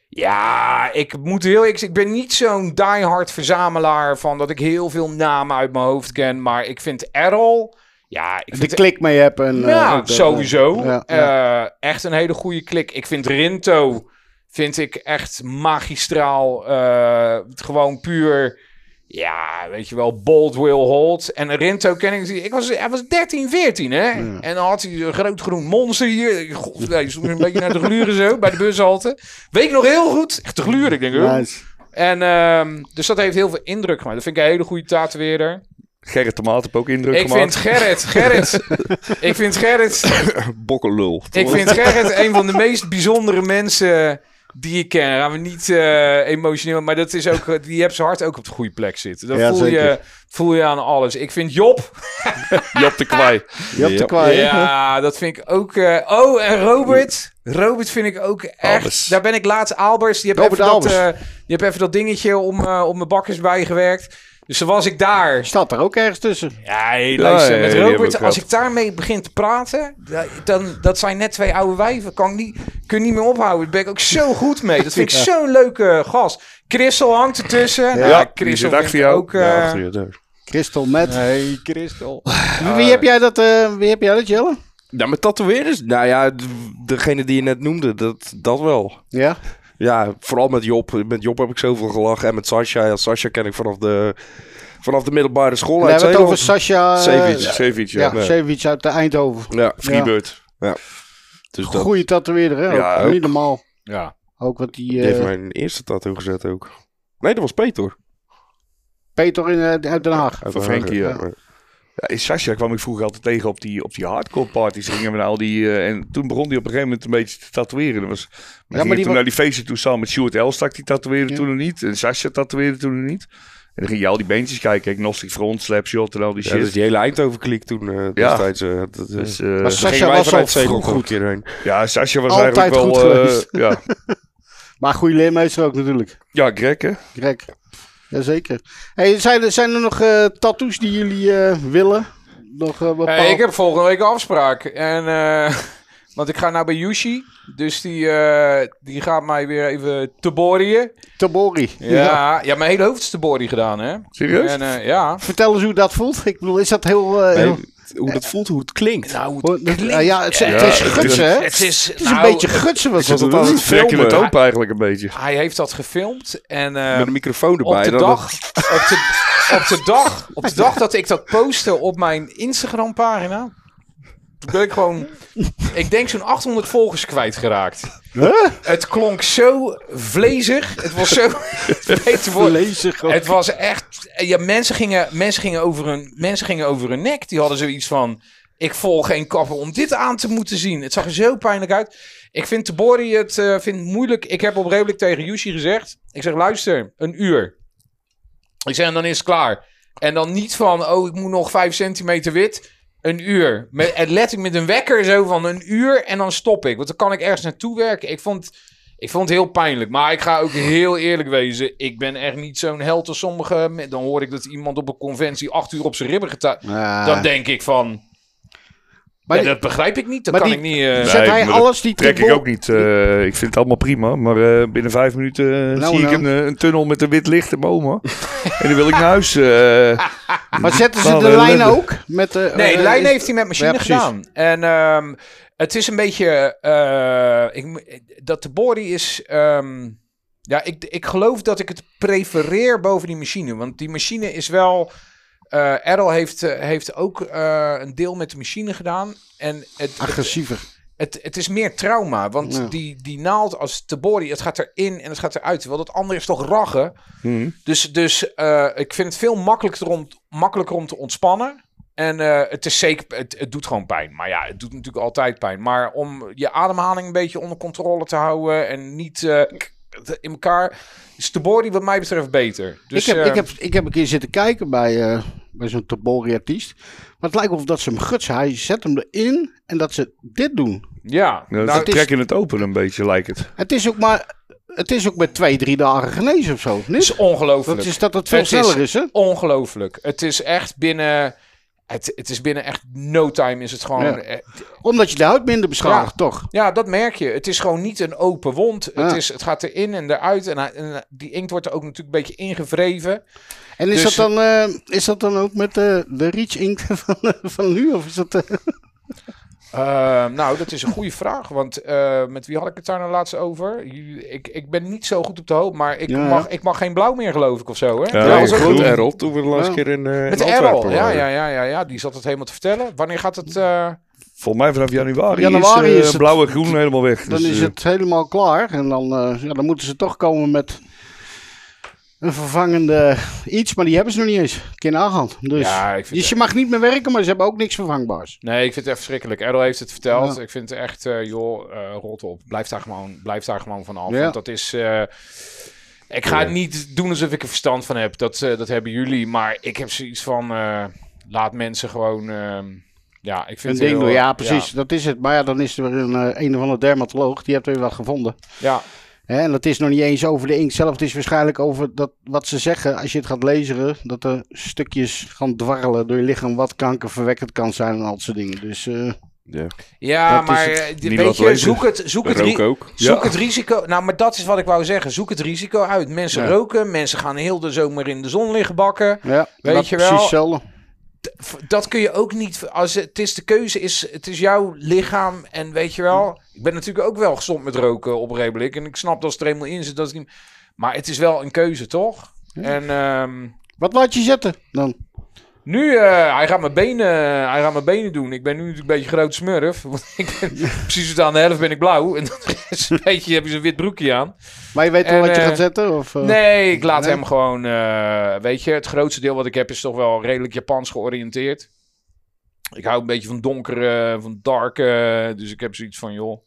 Ja, ik moet heel... Ik, ik ben niet zo'n diehard verzamelaar van dat ik heel veel namen uit mijn hoofd ken. Maar ik vind Errol... Ja, ik De klik mee hebben. En, eh, Ja, sowieso. ja, ja. Eh, echt een hele goede klik. Ik vind Rinto vind ik echt magistraal. eh, gewoon puur. Ja, weet je wel, bold will hold. En Rinto ken ik. Ik was, hij was 13, 14, hè? En dan had hij een groot groen monster hier. God, nee, stond een beetje naar de gluren zo bij de bushalte. Weet ik nog heel goed. Echt te gluren. Ik denk, oh. Nice. En ehm, dus dat heeft heel veel indruk gemaakt. Dat vind ik een hele goede tatoeëerder. Gerrit de Maat heb ook indruk Ik gemaakt. vind Gerrit, Gerrit, ik vind Gerrit Bokkenlul. ik vind Gerrit een van de meest bijzondere mensen die ik ken. Gaan we niet eh, emotioneel, maar dat is ook, die heeft zijn hart ook op de goede plek zitten. Dat Ja, voel, je, voel je aan alles. Ik vind Job, Jop de hebt Ja. de kwaai. ja, dat vind ik ook. eh, oh, en Robert. Robert vind ik ook echt. Albers. Daar ben ik laatst Albers. Die heb Robert even dat, eh, die heb even dat dingetje om, eh, om mijn bakkers bijgewerkt. Dus was ik daar. Staat er ook ergens tussen. Ja, hey, luister, ja, met Robert, als ik daarmee begin te praten, da- dan, dat zijn net twee oude wijven. Kan ik niet, kun je niet meer ophouden. Daar ben ik ook zo goed mee. Dat vind ik zo'n leuke gast. Christel hangt ertussen. Ja, Ja, die Christel zit vind ook... eh. Crystal Met. Nee, Christel. Wie, wie heb jij dat, eh, wie heb jij dat, Jelle? Ja, met tatoeëerders? Nou ja, degene die je net noemde, dat, dat wel. Ja? Ja, vooral met Job. Met Job heb ik zoveel gelachen. En met Sascha. Ja, Sascha ken ik vanaf de, vanaf de middelbare school We uit hebben het over Zeeland. Sascha uh, Zevic. Zevic, ja. Ja, uit de Eindhoven. Ja, Freebird. dus dat Goeie tatoeëerder, hè? Ja, ook. ook. Niet normaal. Ja. Ook wat die die eh, heeft mijn eerste tattoo gezet ook. Nee, dat was Peter. Peter in, eh, uit Den Haag. Uit Van Frenkie, ja. Ja, Sasha kwam ik vroeger altijd tegen op die, op die hardcore parties. Gingen we naar al die, eh, en toen begon hij op een gegeven moment een beetje te tatoeëren. Dat was, maar maar die toen naar die feesten toe samen met Stuart Elstak. Die tatoeëerde Ja. toen nog niet. En Sasha tatoeëerde toen nog niet. En dan ging je al die beentjes kijken. Agnostic Front, Slapshot en al die Ja, shit. dus die hele Eindhoven-kliek toen eh Ja. eh, dat, Dus, Maar Sascha was al vroeg goed. een keer heen. ja, Sasha was Altijd eigenlijk wel... ja. Maar goede leermeester ook natuurlijk. ja, Greg hè? Greg. Jazeker. Hey, zijn, er, zijn er nog eh, tattoos die jullie eh, willen? Nog eh, bepaalde... Eh, ik heb volgende week een afspraak. En, eh, want ik ga nou bij Yushi. Dus die, eh, die gaat mij weer even teboriën. Tabori. Ja, ja. mijn hele hoofd is tebori gedaan, hè. Serieus? En, eh, ja. Vertel eens hoe dat voelt. Ik bedoel, is dat heel... eh, Nee, heel- hoe dat voelt, hoe het klinkt. Nou, het hoe- dat- klinkt- ah, ja, het, het Ja, is het is- gutsen, hè? Het is, Het is nou, een beetje gutsen wat ze dat je het filmen. open eigenlijk een beetje. Hij heeft dat gefilmd. En eh, Met een microfoon op, erbij. de dan- dag, op, de, op, de dag, op de dag dat ik dat postte op mijn Instagram pagina. Toen ben ik gewoon, ik denk zo'n 800 volgers kwijtgeraakt. Het klonk zo vlezig. Het was zo. Vlezig ook. het was echt. Ja, mensen gingen, mensen, gingen over hun, mensen gingen over hun nek. Die hadden zoiets van. Ik volg geen kapper om dit aan te moeten zien. Het zag er zo pijnlijk uit. Ik vind Tabori het eh, vind moeilijk. Ik heb op redelijk tegen Yushi gezegd. Ik zeg, luister, een uur. Ik zeg, en dan is het klaar. En dan niet van, oh, ik moet nog vijf centimeter wit. Een uur. Met, en letterlijk met een wekker zo van een uur en dan stop ik. Want dan kan ik ergens naartoe werken. Ik vond, ik vond het heel pijnlijk. Maar ik ga ook heel eerlijk wezen. Ik ben echt niet zo'n held als sommige. Dan hoor ik dat iemand op een conventie acht uur op zijn ribben getuigt. Ja. Dan denk ik van... Maar ja, die- dat begrijp ik niet. Dat maar kan die- ik niet... eh, Zet Nee, hij alles die Trek ik ook niet. Eh, ik vind het allemaal prima. Maar eh, binnen vijf minuten Nou, zie nou. ik een, eh, een tunnel met een wit licht in mijn oma. en dan wil ik naar huis. eh. Maar zetten ze de een lijn ook? Met de, Nee, de lijn heeft hij met machine Ja, gedaan. En ehm, het is een beetje... eh, ik, dat de body is... ehm, ja, ik, ik geloof dat ik het prefereer boven die machine. Want die machine is wel... eh Errol heeft, eh, heeft ook eh, een deel met de machine gedaan. En het, Agressiever. het, het is meer trauma. Want Ja. die, die naald als body, het gaat erin en het gaat eruit. Terwijl dat andere is toch raggen. hm. Dus, dus ik vind het veel makkelijker om, makkelijker om te ontspannen. En het is zeker, het, het doet gewoon pijn. Maar ja, het doet natuurlijk altijd pijn. Maar om je ademhaling een beetje onder controle te houden en niet eh, in elkaar, is de body wat mij betreft beter. Dus, ik, heb, ik, heb, ik heb een keer zitten kijken bij, eh, bij zo'n Tabori-artiest. Maar het lijkt of dat ze hem gutsen. Hij zet hem erin en dat ze dit doen. ja, Nou, nou, het is- trek je het open een beetje, lijkt het. Het is ook maar... Het is ook met twee, drie dagen genezen of zo, het is ongelooflijk. Dat is dat het veel Het sneller is, hè? Ongelooflijk. Het is echt binnen, het, het is binnen echt no time is het gewoon... Ja. eh, Omdat je de huid minder beschadigt, toch? Ja, dat merk je. Het is gewoon niet een open wond. Het, is, het gaat erin en eruit. En, hij- en die inkt wordt er ook natuurlijk een beetje ingevreven. En is, Dus- dat, dan, eh, is dat dan ook met eh, de Reach Ink van, eh, van nu? Of is dat... eh, Eh, nou, dat is een goede vraag. Want eh, met wie had ik het daar nou laatst over? Ik, ik ben niet zo goed op de hoop. Maar ik, Ja, ja. mag, ik mag geen blauw meer, geloof ik, of zo. Hè? Ja, Dat nee, was goed. Errol, toen we de laatste Ja. keer in, eh Met in Errol. Ja, ja, ja, ja, ja, die zat het helemaal te vertellen. Wanneer gaat het... eh, Volgens mij vanaf januari, Januari is, eh, is het- blauw en groen helemaal weg. Dan Dus, is het helemaal klaar. En dan, eh, ja, dan moeten ze toch komen met een vervangende iets. Maar die hebben ze nog niet eens. Je nagaan. Dus, Ja, ik vind dus je mag niet meer werken, maar ze hebben ook niks vervangbaars. Nee, ik vind het echt verschrikkelijk. Errol heeft het verteld. Ja. Ik vind het echt, eh, joh, eh rot op. Blijf daar gewoon, blijf daar gewoon van af. Ja. Dat is... eh, ik ga het niet doen alsof ik er verstand van heb. Dat, dat hebben jullie. Maar ik heb zoiets van... laat mensen gewoon... ehm, ja, ik Een vind het ding heel- doen. Ja, precies. Dat is het. Maar ja, dan is er weer een, een of andere dermatoloog. Die heeft er wel gevonden. Ja, Hè, en dat is nog niet eens over de inkt zelf. Het is waarschijnlijk over dat, wat ze zeggen. Als je het gaat lezen, dat er stukjes gaan dwarrelen door je lichaam. Wat kankerverwekkend kan zijn en al dat soort dingen. Dus eh, Ja. ja maar het. eh, weet je, zoek het, zoek het, zoek Ja. het risico. Nou, maar dat is wat ik wou zeggen. Zoek het risico uit. Mensen Ja. roken, mensen gaan heel de zomer in de zon liggen bakken. ja, Weet dat je precies wel? hetzelfde. Dat kun je ook niet. Als het, is de keuze, is, het is jouw lichaam. En weet je wel, ik ben natuurlijk ook wel gezond met roken op een gegeven. En ik snap dat als het er eenmaal in zit. Dat het niet, maar het is wel een keuze, toch? En ehm, Wat laat je zetten dan? Nu, eh, hij, gaat mijn benen, hij gaat mijn benen doen. Ik ben nu natuurlijk een beetje groot smurf. Want ik ben, precies tot aan de helft ben ik blauw. En dan is een beetje, heb je zo'n wit broekje aan. Maar je weet wel wat je eh, gaat zetten? Of, eh? Nee, ik laat nee? hem gewoon. eh, weet je, het grootste deel wat ik heb is toch wel redelijk Japans georiënteerd. ik hou een beetje van donkere, van dark. eh, dus ik heb zoiets van, joh, een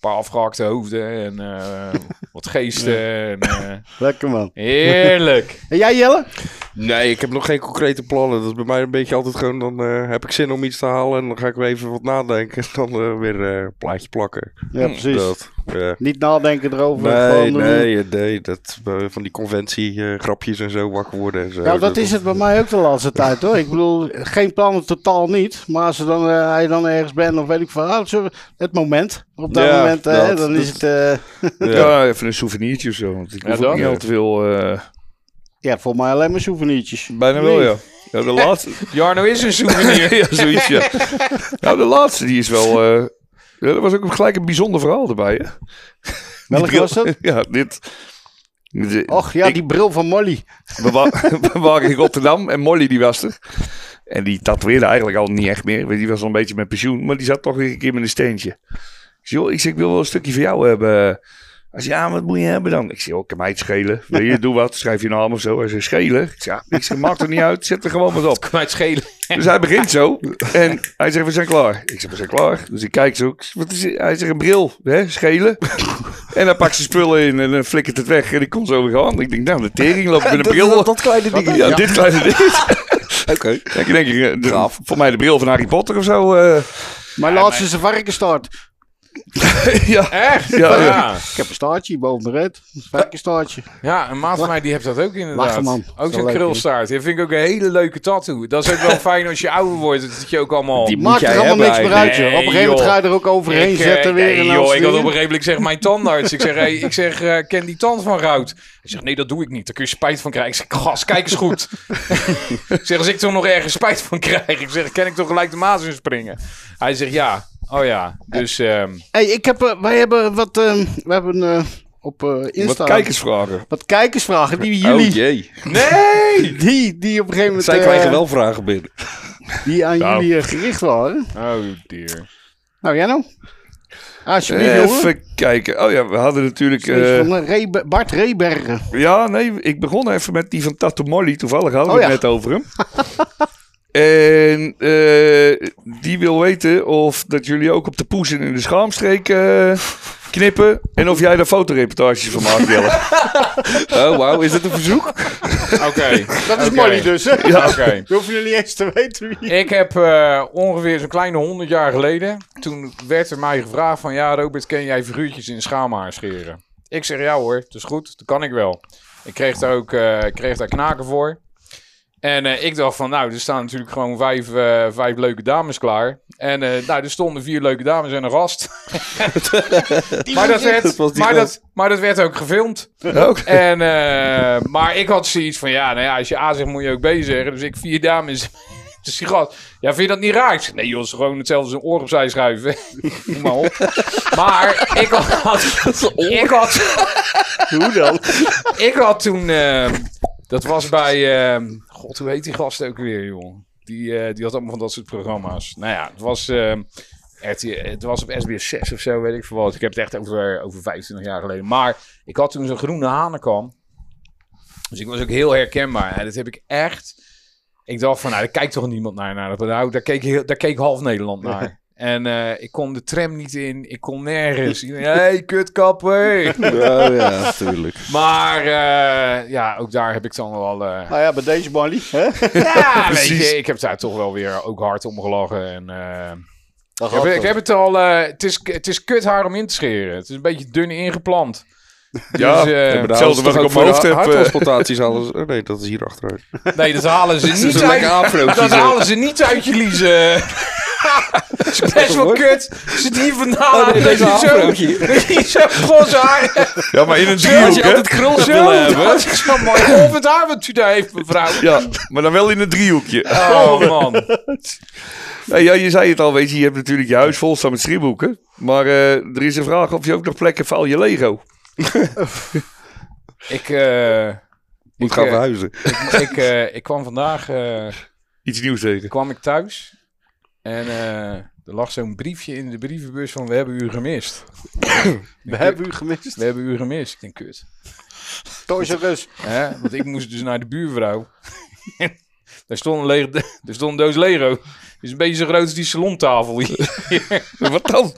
paar afgehakte hoofden en eh, wat geesten. En, eh, Lekker man. heerlijk. En jij Jelle? Nee, ik heb nog geen concrete plannen. Dat is bij mij een beetje altijd gewoon, dan eh, heb ik zin om iets te halen en dan ga ik weer even wat nadenken. En dan weer eh, een plaatje plakken. Ja, precies. Dat, ja. Niet nadenken erover. Nee, nee, nee, dat, eh, van die conventie eh, grapjes en zo wakker worden en zo. Nou, dat is het bij mij ook de laatste tijd hoor. Ik bedoel, geen plannen totaal niet. Maar als er dan, eh, hij dan ergens bent, of weet ik van, ah, we- het moment. Op dat Ja, moment, eh, dat- dan is het, eh, Ja. Ja, even een souvenirtje of zo. Want ik Ja, hoef ook dat. niet al te veel... eh, ja, voor mij alleen maar souvenirtjes. bijna wel, Nee. ja. Ja, de laatste... Jarno is een souvenir. ja, zoiets, ja. Nou, de laatste, die is wel... eh ja, dat was ook gelijk een bijzonder verhaal erbij, hè? Welke was dat? Ja, dit... dit- Och ja, ik- die bril van Molly. We, wa- we waren in Rotterdam en Molly die was er. En die tatoeëerde eigenlijk al niet echt meer. want Die was al een beetje met pensioen. Maar die zat toch weer een keer met een steentje. Ik zeg, joh, ik, zeg, ik wil wel een stukje van jou hebben. Hij zei, ja, wat moet je hebben dan? Ik zeg, joh, kan mij het schelen. Wil je, doe wat. Schrijf je naam of zo. Hij zei, schelen? Ik ja, ik zeg, maakt er niet uit. Zet er gewoon wat op. Kan mij het schelen. Dus hij begint zo. En hij zegt, we zijn klaar. Ik zeg, we zijn klaar. Dus ik kijk zo. Ik Wat is? Hij zegt, een bril. Hè, schelen. En hij pakt zijn spullen in en dan flikkert het weg. En ik kon zo weer gaan. Ik denk, nou, de tering loopt met een bril. dat, dat kleine ding. Ja, dit kleine ding. Oké. Ik denk, eh, de- voor mij de bril van Harry Potter of zo. eh. Mijn laatste is een varkenstaart. ja. Echt? Ja, Ja, ja. ja. Ik heb een staartje boven mijn red. Een varkenstaartje. een maat van mij die heeft dat ook inderdaad. Man. Ook Zo zo'n krulstaart. Dat vind ik ook een hele leuke tattoo. Dat is ook wel fijn als je ouder wordt. Dat je ook allemaal... Die Maakt er allemaal niks meer uit, joh. Op een gegeven moment ga je er ook overheen Ik, eh, zetten weer. nee, en joh, alles ik had op weer. een gegeven moment, zeg mijn tandarts. Ik zeg, hey, ik zeg eh, ken die tand van Rout? Hij zegt, nee, dat doe ik niet. Daar kun je spijt van krijgen. Ik zeg, gas, kijk eens goed. ik zeg, als ik toch nog ergens spijt van krijg. Ik zeg, ken ik toch gelijk de maas in springen? Hij zegt, ja. Oh ja. Dus, ehm, Hey, ik heb, eh, wij hebben wat, eh, we hebben eh, op eh Insta Wat kijkersvragen. wat kijkersvragen die Oh jullie, jee. nee! die, die op een gegeven moment Zij krijgen wel vragen binnen. die aan Nou. jullie gericht waren. Oh dear. Nou, jij nou? Alsjeblieft, jongen. Even kijken. Oh ja, we hadden natuurlijk... Eh, van, Rebe- Bart Rebergen. ja, nee, ik begon even met die van Tattoo Molly. Toevallig hadden we Oh, het net over hem. en eh, die wil weten of dat jullie ook op de poes en in de schaamstreek eh, knippen. En of jij daar fotoreportages van maakt, Jelle. Oh, wauw. Is dit een verzoek? Oké. Dat is Oké. Molly dus, hè? Ja. Oké. We hoeven jullie eens te weten wie. Ik heb eh, ongeveer zo'n kleine 100 jaar geleden. Toen werd er mij gevraagd: van ja, Robert, ken jij figuurtjes in schaamhaar scheren? Ik zeg ja hoor, dat is goed, dat kan ik wel. Ik kreeg daar ook eh, ik kreeg daar knaken voor. En eh, ik dacht van, nou, er staan natuurlijk gewoon vijf, eh, vijf leuke dames klaar. En eh, nou, er stonden vier leuke dames en een gast. maar, dat werd, Dat maar, dat, maar dat werd ook gefilmd. Oké. En, maar ik had zoiets van, ja, nou ja, als je A zegt, moet je ook B zeggen. Dus ik vier dames. Dus die gast, ja, vind je dat niet raar? Nee joh, is gewoon hetzelfde als een oor opzij schuiven. Noem maar op. Maar ik had... ik had... Hoe dan? Ik had toen... eh, dat was bij... eh, God, hoe heet die gast ook weer, joh? Die, eh, die had allemaal van dat soort programma's. Nou ja, het was... eh, RTL het was op SBS 6 of zo, weet ik veel wat. Ik heb het echt over, over 25 jaar geleden. Maar ik had toen zo'n groene hanenkam. Dus ik was ook heel herkenbaar. En dat heb ik echt... Ik dacht van, nou, daar kijkt toch niemand naar. naar dat, nou, daar, keek daar keek half Nederland naar. En eh, ik kon de tram niet in. Ik kon nergens. Hé, hey, kutkapper. Oh ja, tuurlijk. Maar eh, ja, ook daar heb ik dan wel... eh, Nou ja, bij deze Molly. Hè? ja, weet Precies. je, ik heb daar toch wel weer ook hard om gelachen. En, eh, Dat ik, heb, ik heb het al... eh, het, is, het is kut haar om in te scheren. Het is een beetje dun ingeplant. Ja, Dus, daar hetzelfde wat ik op mijn hoofd heb. de eh, Harttransplantaties halen ze... Oh nee, dat is hier achteruit. Nee, dat halen ze niet uit... Dat halen ze niet uit je liezen. Het is best wel kut. Zit hier vandaan. Oh, nee, deze Dat je zo, dat je zo gros haar hebt. Ja, maar in een driehoek, als je hè? altijd krul zo, dat is zo mooi. Of het haar wat u daar heeft, mevrouw. Ja, maar dan wel in een driehoekje. Oh, man. Nee, ja, je zei het al, weet je, je hebt natuurlijk je huis vol staan met schrieboeken. Maar eh, er is een vraag of je ook nog plekken voor al je Lego. Ik, eh, Moet ik, gaan eh, verhuizen. ik, eh, ik kwam vandaag eh, Iets nieuws tegen. kwam ik thuis en eh, er lag zo'n briefje in de brievenbus van we hebben u gemist. We hebben u gemist. We hebben u gemist. Ik denk kut. Toys R Us. Hè? Want ik moest dus naar de buurvrouw. Daar stond een, lege, er stond een doos Lego. Is een beetje zo groot als die salontafel hier. Wat dan?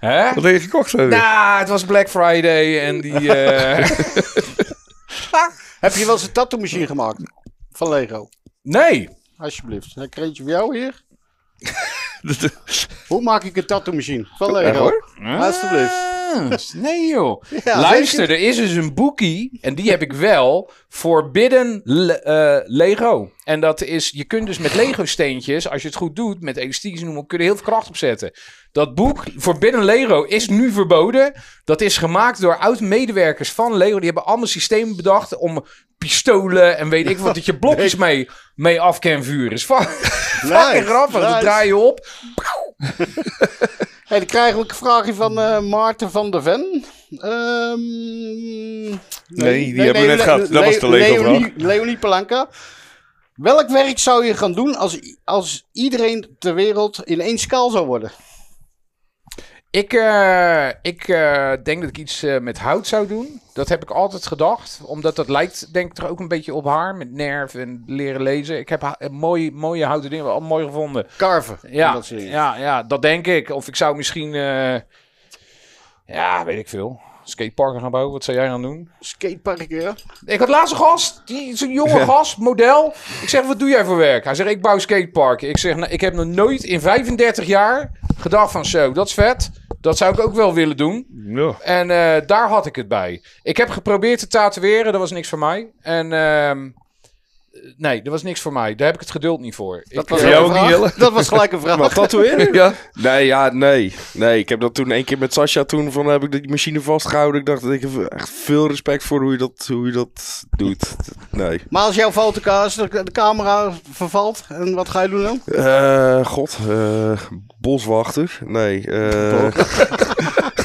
Hè? Wat heb je gekocht? Nou, het was Black Friday en die... eh, Heb je wel eens een tattoo machine gemaakt? Van Lego. Nee. Alsjeblieft. Er eentje voor jou hier? Hoe maak ik een tattoo machine? Van Lego. hoor? Alsjeblieft. Ah, nee joh. Ja, Luister, er is dus een boekie, en die heb ik wel, Forbidden Le- eh, Lego. En dat is, je kunt dus met Lego steentjes, als je het goed doet, met elastiekjes noemen, kun je er heel veel kracht op zetten. Dat boek, Forbidden Lego, is nu verboden. Dat is gemaakt door oud-medewerkers van Lego. Die hebben allemaal systemen bedacht om pistolen en weet ik wat, dat je blokjes mee, mee af kan vuren. Is fucking Nice, grappig. Dan nice. draai je op. Hey, dan krijgen we een vraagje van eh, Maarten van der Ven. Ehm, nee, die hebben we net gehad. Dat was de Lego-vraag. Leonie, Leonie Palanca. Welk werk zou je gaan doen als, als iedereen ter wereld in één skaal zou worden? Ik, eh, ik eh, denk dat ik iets eh, met hout zou doen. Dat heb ik altijd gedacht. Omdat dat lijkt, denk ik, er ook een beetje op haar. Met nerf en leren lezen. Ik heb mooie, mooie houten dingen al mooi gevonden. Carven. Ja, Dat ja, ja, dat denk ik. Of ik zou misschien, ja, weet ik veel. Skateparken gaan bouwen. Wat zou jij gaan doen? Skatepark, ja. Ik had laatst een gast, die is een jonge gast, model. Ik zeg, wat doe jij voor werk? Hij zegt, ik bouw skateparken. Ik zeg, nou, ik heb nog nooit in 35 jaar gedacht van zo, dat is vet. Dat zou ik ook wel willen doen. Ja. En eh, daar had ik het bij. Ik heb geprobeerd te tatoeëren, dat was niks voor mij. En ehm, nee, dat was niks voor mij. Daar heb ik het geduld niet voor. Dat ik, was, eh, jou ook niet, vraag. Dat was gelijk een vraag. Wat tatoeëren? Ja. Nee, ja, nee. Nee, ik heb dat toen één keer met Sascha toen van heb ik die machine vastgehouden. Ik dacht, ik heb echt veel respect voor hoe je dat, hoe je dat doet. Nee. Maar als jouw fotocaas, de, de camera vervalt, en wat ga je doen dan? Eh, God, eh, boswachter? Nee. eh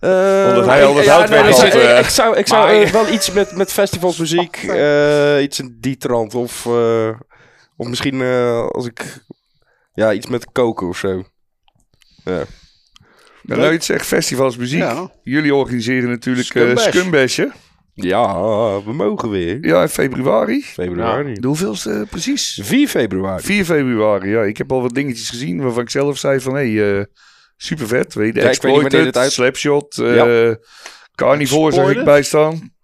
eh, Omdat hij al ja, had, ik, eh. ik zou, ik zou eh, wel iets met, met festivalsmuziek, eh, iets in die trant. Of, eh, of misschien eh, als ik, ja, iets met koken of zo. Ja. Nou, nou je het zegt, festivals muziek. Ja. Jullie organiseren natuurlijk eh Scumbash. Ja, we mogen weer. Ja, in februari. Februari. De hoeveelste eh, precies? 4 februari. 4 februari, ja. Ik heb al wat dingetjes gezien waarvan ik zelf zei van... Hé, hey, eh, super vet. Weet je, Ja, Exploited, uit- Slapshot, eh Ja. Carnivore zag ik Exploited? bij staan.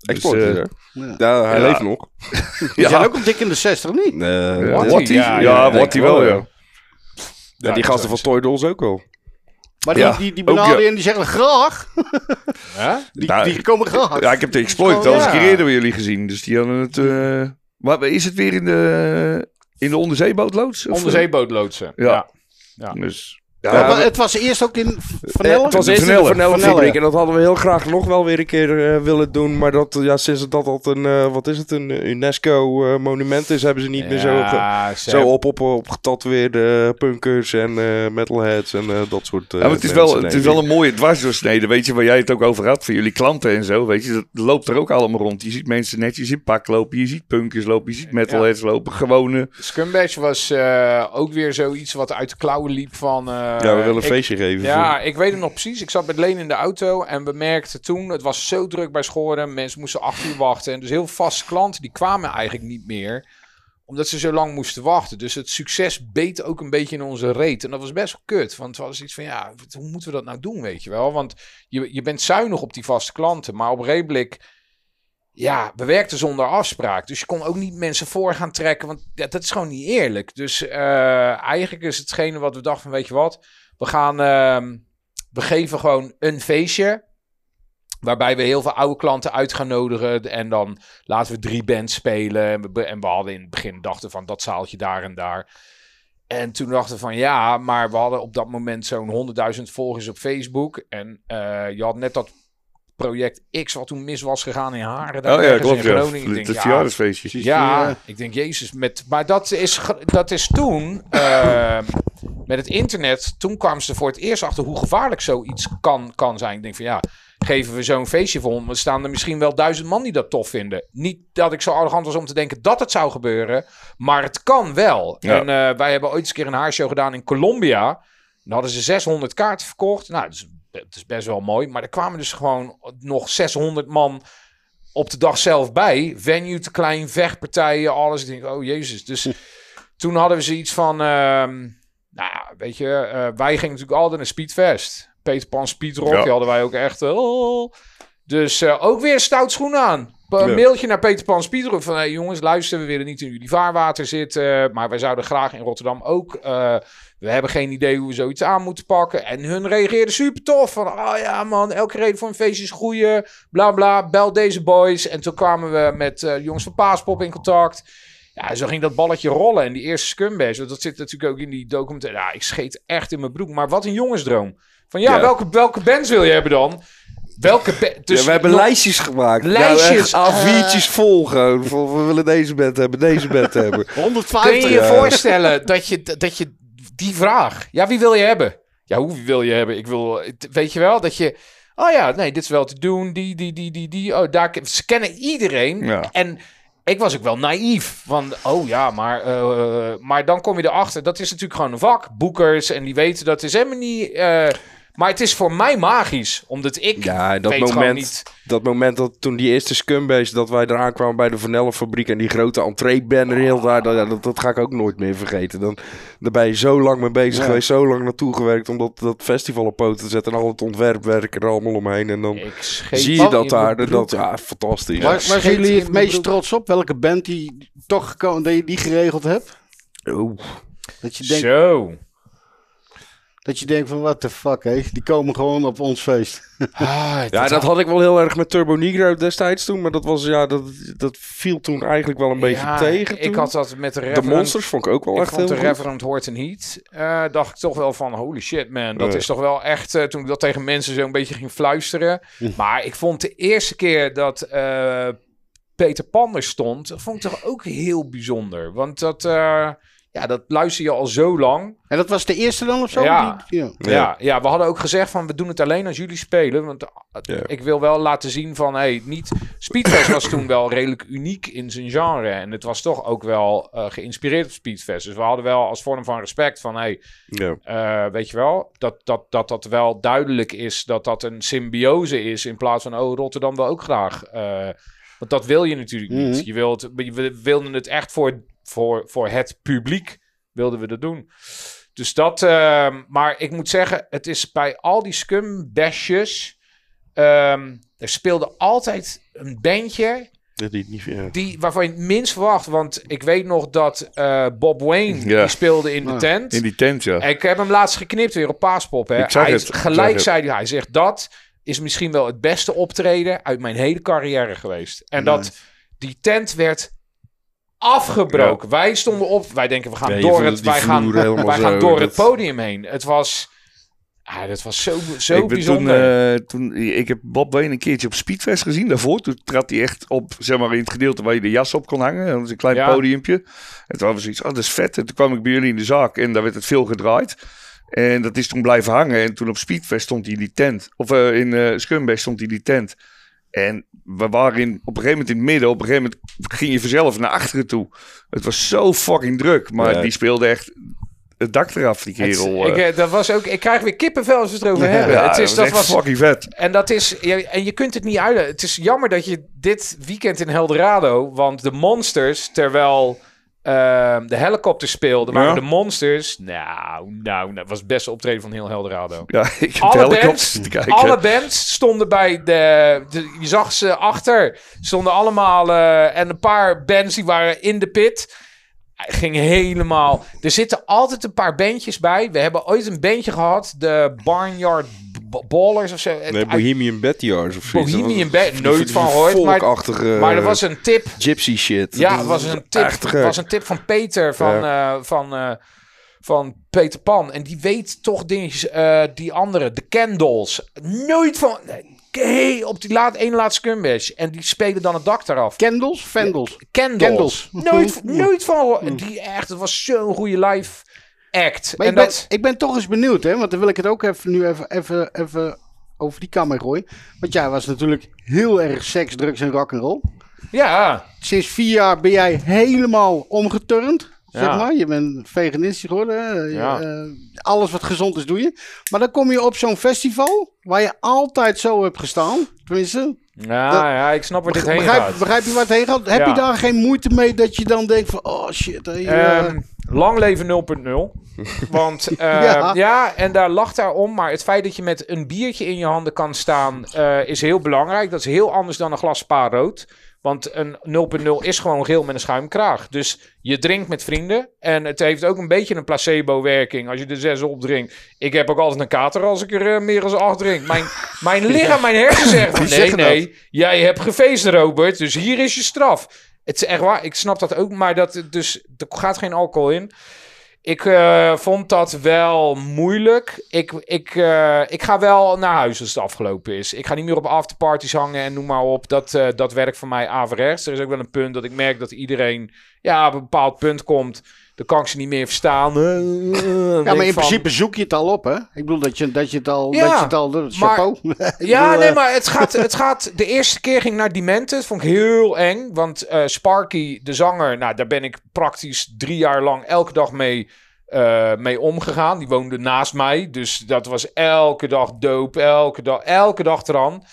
Export, Dus, eh? Ja. Ja, hij ja. leeft nog. Die zijn ook al dik in de 60, niet? Nee, Ja, die? Ja, Ja, ja, wat die wel, wel, ja. ja. Die gasten van Toy Dolls ook wel. Maar die, Ja, die, die benaderen ja. en die zeggen graag. Die, Nou, die komen graag. Ja, ik heb de Exploited al eens een Ja. keer eerder bij jullie gezien. Dus die hadden het... eh, Maar is het weer in de, in de onderzeebootloods? Onderzeebootloodsen. Ja. Ja. Dus, Ja, ja, maar we- het was eerst ook in Eh, Vanelle. het was eerst in de Vanelle. en dat hadden we heel graag nog wel weer een keer eh, willen doen. Maar dat, eh, ja, sinds dat dat een, eh, wat is het, een UNESCO-monument is, hebben ze niet meer zo, ze zo op, op, op getatoeëerde punkers en eh, metalheads en eh, dat soort eh, Ja, maar het is, wel, het is wel een mooie dwarsdoorsnede, weet je, waar jij het ook over had, voor jullie klanten en zo, weet je, dat loopt er ook allemaal rond. Je ziet mensen netjes in pak lopen, je ziet punkers lopen, je ziet metalheads lopen, gewone... Scumbash was eh, ook weer zoiets wat uit de klauwen liep van... eh, Ja, we willen een ik- feestje geven. Ja, ik weet het nog precies. Ik zat met Leen in de auto en we merkten toen, het was zo druk bij Schoren, mensen moesten acht uur wachten. En dus heel vaste klanten, die kwamen eigenlijk niet meer, omdat ze zo lang moesten wachten. Dus het succes beet ook een beetje in onze reet. En dat was best wel kut, want het was iets van, ja, hoe moeten we dat nou doen, weet je wel? Want je, je bent zuinig op die vaste klanten, maar op een gegeven moment ja, we werkten zonder afspraak. Dus je kon ook niet mensen voor gaan trekken. Want ja, dat is gewoon niet eerlijk. Dus eh, eigenlijk is hetgene wat we dachten weet je wat? We gaan, ehm, we geven gewoon een feestje. Waarbij we heel veel oude klanten uit gaan nodigen. En dan laten we drie bands spelen. En we, en we hadden in het begin dachten van dat zaaltje daar en daar. En toen dachten we van ja, maar we hadden op dat moment zo'n 100.000 volgers op Facebook. En eh, je had net dat project X wat toen mis was gegaan in Haren. daar Oh ja, ergens klopt, in ja. Groningen. Ik denk, het ja, Die, ik denk Jezus. Met, maar dat is, dat is toen, eh, met het internet, toen kwamen ze voor het eerst achter hoe gevaarlijk zoiets kan, kan zijn. Ik denk van ja, geven we zo'n feestje voor ons, staan er misschien wel duizend man die dat tof vinden. Niet dat ik zo arrogant was om te denken dat het zou gebeuren, maar het kan wel. Ja. En eh, wij hebben ooit eens een keer een haarshow gedaan in Colombia. Dan hadden ze 600 kaarten verkocht. Nou, dat is, dat is best wel mooi. Maar er kwamen dus gewoon nog 600 man op de dag zelf bij. Venue te klein, vechtpartijen, alles. Ik denk, oh jezus. Dus toen hadden we zoiets van... ehm, nou ja, weet je, eh, wij gingen natuurlijk altijd naar Speedfest. Peter Pan Speedrock, Ja. die hadden wij ook echt... oh. Dus eh, ook weer stout schoen aan. Een Ja. mailtje naar Peter Pan Speedrock van... Hey, jongens, luister, we willen niet in jullie vaarwater zitten... maar wij zouden graag in Rotterdam ook... we hebben geen idee hoe we zoiets aan moeten pakken. En hun reageerden super tof. Van, oh ja man, elke reden voor een feestje is goeie. Bla bla, bel deze boys. En toen kwamen we met eh, jongens van Paaspop in contact. Ja, zo ging dat balletje rollen. En die eerste scumbash, want dat zit natuurlijk ook in die documentaire. Ja, ik scheet echt in mijn broek. Maar wat een jongensdroom. Van ja, Ja. Welke, welke bands wil je hebben dan? Welke dus ja, we hebben nog- lijstjes gemaakt. Lijstjes, Ja, echt A4'tjes vol gewoon. We willen deze bed hebben, deze bed hebben. 150. Kun je je Ja. voorstellen dat je, dat je die vraag... Ja, wie wil je hebben? Ja, hoe wil je hebben? Ik wil... Weet je wel, dat je... Oh ja, nee, dit is wel te doen. Die, die, die, die, die. Oh, daar... Ze kennen iedereen. Ja. En ik was ook wel naïef. Van, oh ja, maar... eh, maar dan kom je erachter. Dat is natuurlijk gewoon een vak. Boekers. En die weten dat is helemaal niet... eh, maar het is voor mij magisch. Omdat ik Ja, dat weet gewoon moment, niet... dat moment dat toen die eerste scumbase, dat wij eraan kwamen bij de Vanellenfabriek en die grote entree-banner heel daar, dat, dat, dat ga ik ook nooit meer vergeten. Dan, daar ben je zo lang mee bezig Ja. geweest, zo lang naartoe gewerkt om dat, dat festival op poten te zetten en al het ontwerpwerk er allemaal omheen. En dan zie je dat daar, dat, ja, fantastisch. Waar, waar scheet zijn jullie het meest trots op? Welke band die toch gekomen, dat je die geregeld hebt? Oeh. Dat je denkt, Zo. Dat je denkt van, what the fuck, hé? Die komen gewoon op ons feest. Ah, Ja, dat had ik wel heel erg met Turbo Negro destijds toen, maar dat, was, ja, dat, dat viel toen eigenlijk wel een beetje Ja, tegen. Ik had dat met de de Reverend. Monsters vond ik ook wel ik echt vond heel de goed. Reverend Horton Heat. eh dacht ik toch wel van, holy shit man. Dat Ja. is toch wel echt, eh, toen ik dat tegen mensen zo'n beetje ging fluisteren. Maar ik vond de eerste keer dat eh, Peter Pan er stond, vond ik toch ook heel bijzonder. Want dat, eh, ja, dat luister je al zo lang. En dat was de eerste dan of zo? Ja. Die- ja. Ja. Ja, we hadden ook gezegd van we doen het alleen als jullie spelen. Want eh, Ja. ik wil wel laten zien van hey, niet. Speedfest was toen wel redelijk uniek in zijn genre. En het was toch ook wel eh, geïnspireerd op Speedfest. Dus we hadden wel als vorm van respect van hey, Ja. eh, weet je wel, dat dat, dat dat wel duidelijk is dat dat een symbiose is. In plaats van oh, Rotterdam wil ook graag. eh, want dat wil je natuurlijk niet. Mhm. Je wilt, we wilden het echt voor, voor, voor het publiek wilden we dat doen. Dus dat, ehm, maar ik moet zeggen, het is bij al die scumbashes, ehm er speelde altijd een bandje Dat die niet, ja. die, waarvan je het minst verwacht. Want ik weet nog dat eh, Bob Wayne, Ja. die speelde in de Ah. tent. In die tent, ja. En ik heb hem laatst geknipt weer op Paaspop. Hè. Ik zag hij, het, ik Gelijk zei hij, hij zegt dat is misschien wel het beste optreden uit mijn hele carrière geweest. En Nice. dat die tent werd afgebroken. Wij stonden op, wij denken we gaan Ja, door het, wij gaan, wij gaan door het podium heen. Het was, ah, dat was zo, zo ik ben toen, bijzonder. eh, toen, ik heb Bob Wayne een keertje op Speedfest gezien daarvoor. Toen trad hij echt op, zeg maar, in het gedeelte waar je de jas op kon hangen. Dat was een klein Ja. podiumpje. En toen we zoiets, oh, dat is vet. En toen kwam ik bij jullie in de zaak en daar werd het veel gedraaid. En dat is toen blijven hangen. En toen op Speedfest stond hij in die tent. Of eh, in eh Scumbash stond hij in die tent. En we waren in, op een gegeven moment in het midden. Op een gegeven moment ging je vanzelf naar achteren toe. Het was zo fucking druk. Maar Ja. die speelde echt het dak eraf, die Het- kerel. ik, eh. eh, dat was ook, ik krijg weer kippenvel als we het erover Ja, hebben. ja, het is, dat echt was, fucking vet. En dat is, ja, en je kunt het niet uit. Het is jammer dat je dit weekend in Eldorado, want de Monsters, terwijl ehm, de helikopter speelde, waren Ja. de Monsters. Nou, nou, dat was het beste optreden van heel Eldorado. Ja, ik Alle bands, te kijken. alle bands stonden bij de, de- Je zag ze achter. Stonden allemaal. eh, en een paar bands die waren in de pit. Ging helemaal. Er zitten altijd een paar bandjes bij. We hebben ooit een bandje gehad. De Barnyard Ballers of zo. Nee, Uit- Bohemian Bettyards of zoiets. Bohemian Bed- nooit van gehoord, maar- maar er was een tip. gypsy shit. Ja, het was een tip, echt was een tip van Peter van, eh, van, eh, van Peter Pan. En die weet toch dingetjes. eh, die andere, de Candles. Nooit van. Hey, op die laat, één laatste scumbash. En die spelen dan het dak eraf. Kendels? Vendels? Candles. Candles. Nooit, nooit van. Die echt, het was zo'n goede live act. Maar en ik, ben, dat, ik ben toch eens benieuwd, hè? Want dan wil ik het ook even, nu even, even, even over die kamer gooien. Want jij was natuurlijk heel erg seks, drugs en rock'n'roll. ja, Sinds vier jaar ben jij helemaal omgeturnd. Zeg Ja. maar. Je bent veganistisch geworden. Je- Ja. eh, alles wat gezond is, doe je. Maar dan kom je op zo'n festival. waar je altijd zo hebt gestaan. Tenminste, Ja, Dat- ja, ik snap waar dit heen begrijp, gaat. begrijp je waar het heen gaat? Heb Ja. je daar geen moeite mee dat je dan denkt van, oh shit. Hey, eh, Ehm, lang leven 0.0. Want eh, Ja. ja. en daar lacht daarom. Maar het feit dat je met een biertje in je handen kan staan eh, is heel belangrijk. Dat is heel anders dan een glas spa rood. Want een 0.0 is gewoon geel met een schuimkraag. Dus je drinkt met vrienden. En het heeft ook een beetje een placebo-werking als je er zes op drinkt. Ik heb ook altijd een kater als ik er eh, meer dan acht drink. Mijn, mijn lichaam, mijn hersen Die nee, nee. Jij hebt gefeest, Robert. Dus hier is je straf. Het is echt waar. Ik snap dat ook. Maar dat, dus, er gaat geen alcohol in. Ik eh, vond dat wel moeilijk. Ik, ik, eh, ik ga wel naar huis als het afgelopen is. Ik ga niet meer op afterparties hangen en noem maar op. Dat, eh, dat werkt voor mij averechts. Er is ook wel een punt dat ik merk dat iedereen ja, op een bepaald punt komt. Dan kan ik ze niet meer verstaan. ja, maar in principe zoek je het al op, hè? Ik bedoel dat je, dat je het al... Ja, dat je het al. Chapeau. Ik Ja, bedoel, nee, eh, maar het gaat, het gaat... De eerste keer ging ik naar Demented. Dat vond ik heel eng. Want eh, Sparky, de zanger... Nou, daar ben ik praktisch drie jaar lang elke dag mee, eh, mee omgegaan. Die woonde naast mij. Dus dat was elke dag doop. Elke dag, elke dag eraan.